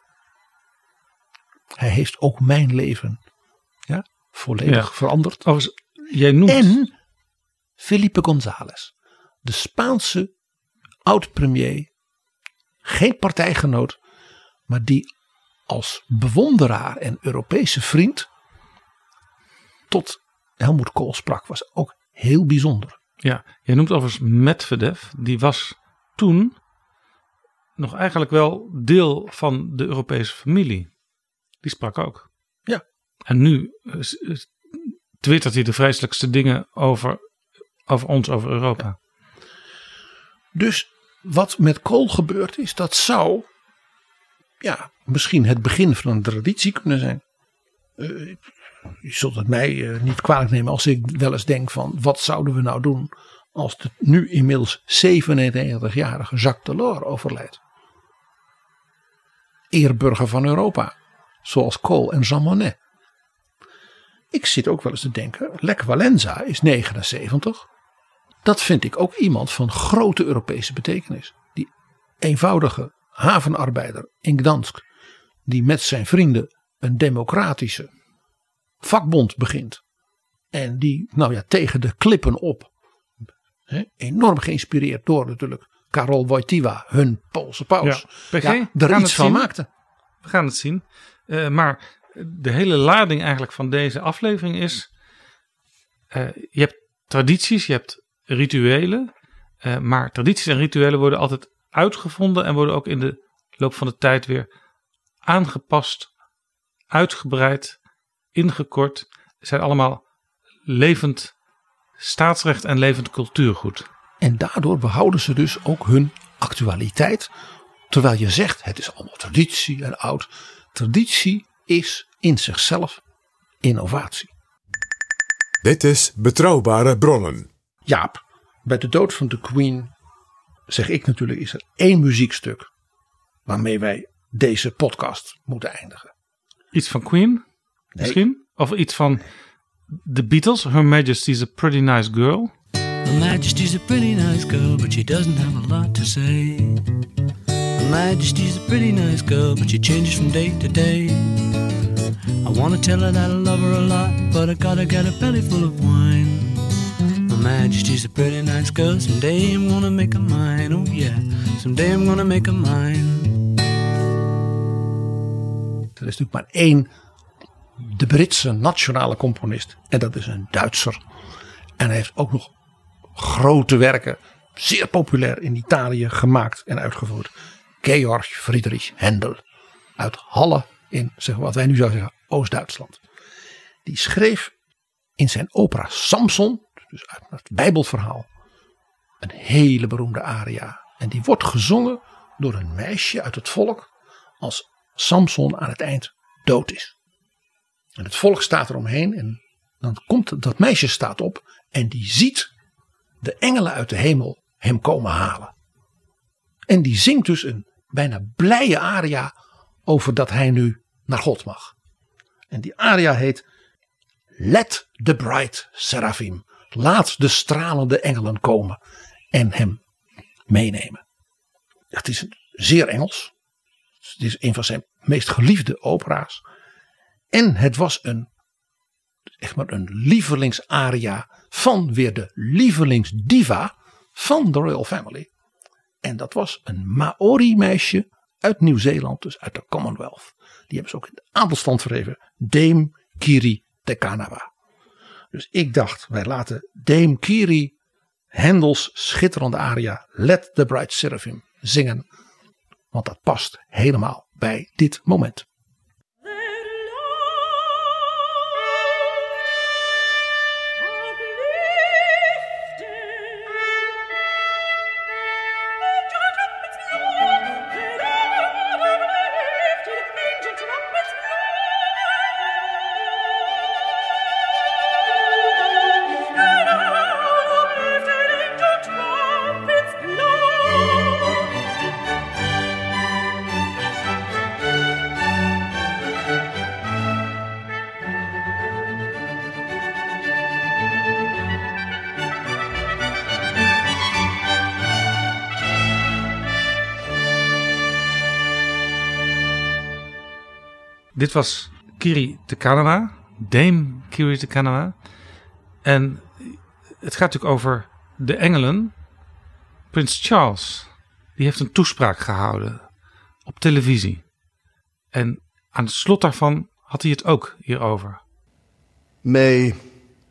Hij heeft ook mijn leven ja, volledig Ja. veranderd. Jij noemt... En Felipe González, de Spaanse oud-premier, geen partijgenoot, maar die als bewonderaar en Europese vriend tot Helmoet Kool sprak, was ook heel bijzonder. Ja, jij noemt overigens Medvedev. Die was toen nog eigenlijk wel deel van de Europese familie. Die sprak ook. Ja. En nu eh, eh, twittert hij de vreselijkste dingen over, over ons, over Europa. Dus wat met Kool gebeurd is, dat zou ja, misschien het begin van een traditie kunnen zijn. Eh, je zult het mij niet kwalijk nemen als ik wel eens denk van wat zouden we nou doen als de nu inmiddels 97-jarige Jacques Delors overlijdt. Eerburger van Europa, zoals Kool en Jean Monnet. Ik zit ook wel eens te denken, Lech Walenza is 79. Dat vind ik ook iemand van grote Europese betekenis. Die eenvoudige havenarbeider in Gdansk, die met zijn vrienden een democratische vakbond begint. En die, nou ja, tegen de klippen op, hè, enorm geïnspireerd door natuurlijk Karol Wojtyła, hun Poolse paus, Ja, PG, er iets van zien. maakte. We gaan het zien. Eh, maar de hele lading eigenlijk van deze aflevering is... eh, je hebt tradities, je hebt rituelen. eh, maar tradities en rituelen worden altijd uitgevonden... en worden ook in de loop van de tijd weer aangepast, uitgebreid, ingekort. Zijn allemaal levend staatsrecht en levend cultuurgoed. En daardoor behouden ze dus ook hun actualiteit. Terwijl je zegt, het is allemaal traditie en oud. Traditie is in zichzelf innovatie. Dit is Betrouwbare Bronnen. Jaap, bij de dood van de Queen zeg ik natuurlijk is er één muziekstuk waarmee wij deze podcast moeten eindigen. Iets van Queen misschien? Of iets van The Beatles, Her Majesty's a Pretty Nice Girl. Her Majesty's a pretty nice girl, but she doesn't have a lot to say. Majesty's a pretty nice girl, but she changes from day to day. I wanna tell her that I love her a lot, but I gotta get a belly full of wine. Her Majesty's a pretty nice girl, someday I'm gonna make her mine, oh yeah, someday I'm gonna make her mine. Er is natuurlijk maar één, de Britse nationale componist. En dat is een Duitser. En hij heeft ook nog grote werken, zeer populair in Italië gemaakt en uitgevoerd. Georg Friedrich Händel. Uit Halle in zeg, wat wij nu zouden zeggen Oost-Duitsland. Die schreef in zijn opera Samson, dus uit het Bijbelverhaal, een hele beroemde aria. En die wordt gezongen door een meisje uit het volk als Samson aan het eind dood is. En het volk staat eromheen en dan komt dat meisje staat op en die ziet de engelen uit de hemel hem komen halen. En die zingt dus een bijna blije aria over dat hij nu naar God mag. En die aria heet Let the bright seraphim. Laat de stralende engelen komen en hem meenemen. Het is zeer Engels. Het is een van zijn meest geliefde opera's. En het was een, echt maar een lievelingsaria van weer de lievelingsdiva van de Royal Family. En dat was een Maori meisje uit Nieuw-Zeeland, dus uit de Commonwealth. Die hebben ze ook in de adelstand verheven. Dame Kiri Te Kanawa. Dus ik dacht, wij laten Dame Kiri Hendels schitterende aria Let the Bright Seraphim zingen. Want dat past helemaal bij dit moment. Dit was Kiri te Kanawa, Dame Kiri te Kanawa. En het gaat natuurlijk over de engelen. Prins Charles, die heeft een toespraak gehouden op televisie. En aan het slot daarvan had hij het ook hierover. May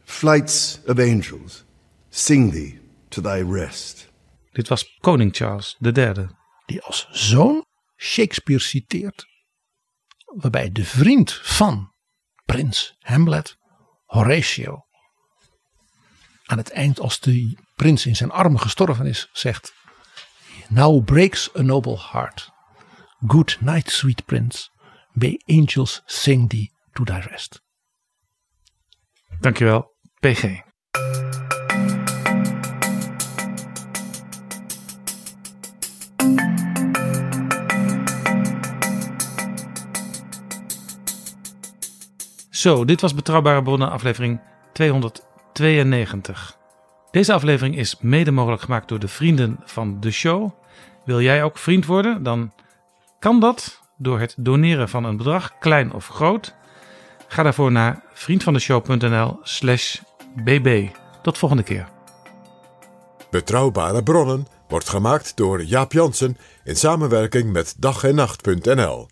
flights of angels sing thee to thy rest. Dit was koning Charles III. Die als zoon Shakespeare citeert. Waarbij de vriend van prins Hamlet, Horatio, aan het eind als de prins in zijn armen gestorven is, zegt: Now breaks a noble heart. Good night, sweet prince. May angels sing thee to thy rest. Dankjewel, PG. Zo, dit was Betrouwbare Bronnen, aflevering 292. Deze aflevering is mede mogelijk gemaakt door de vrienden van de show. Wil jij ook vriend worden? Dan kan dat door het doneren van een bedrag, klein of groot. Ga daarvoor naar vriendvandeshow.nl/slash bb. Tot volgende keer. Betrouwbare bronnen wordt gemaakt door Jaap Jansen in samenwerking met dag en nacht.nl.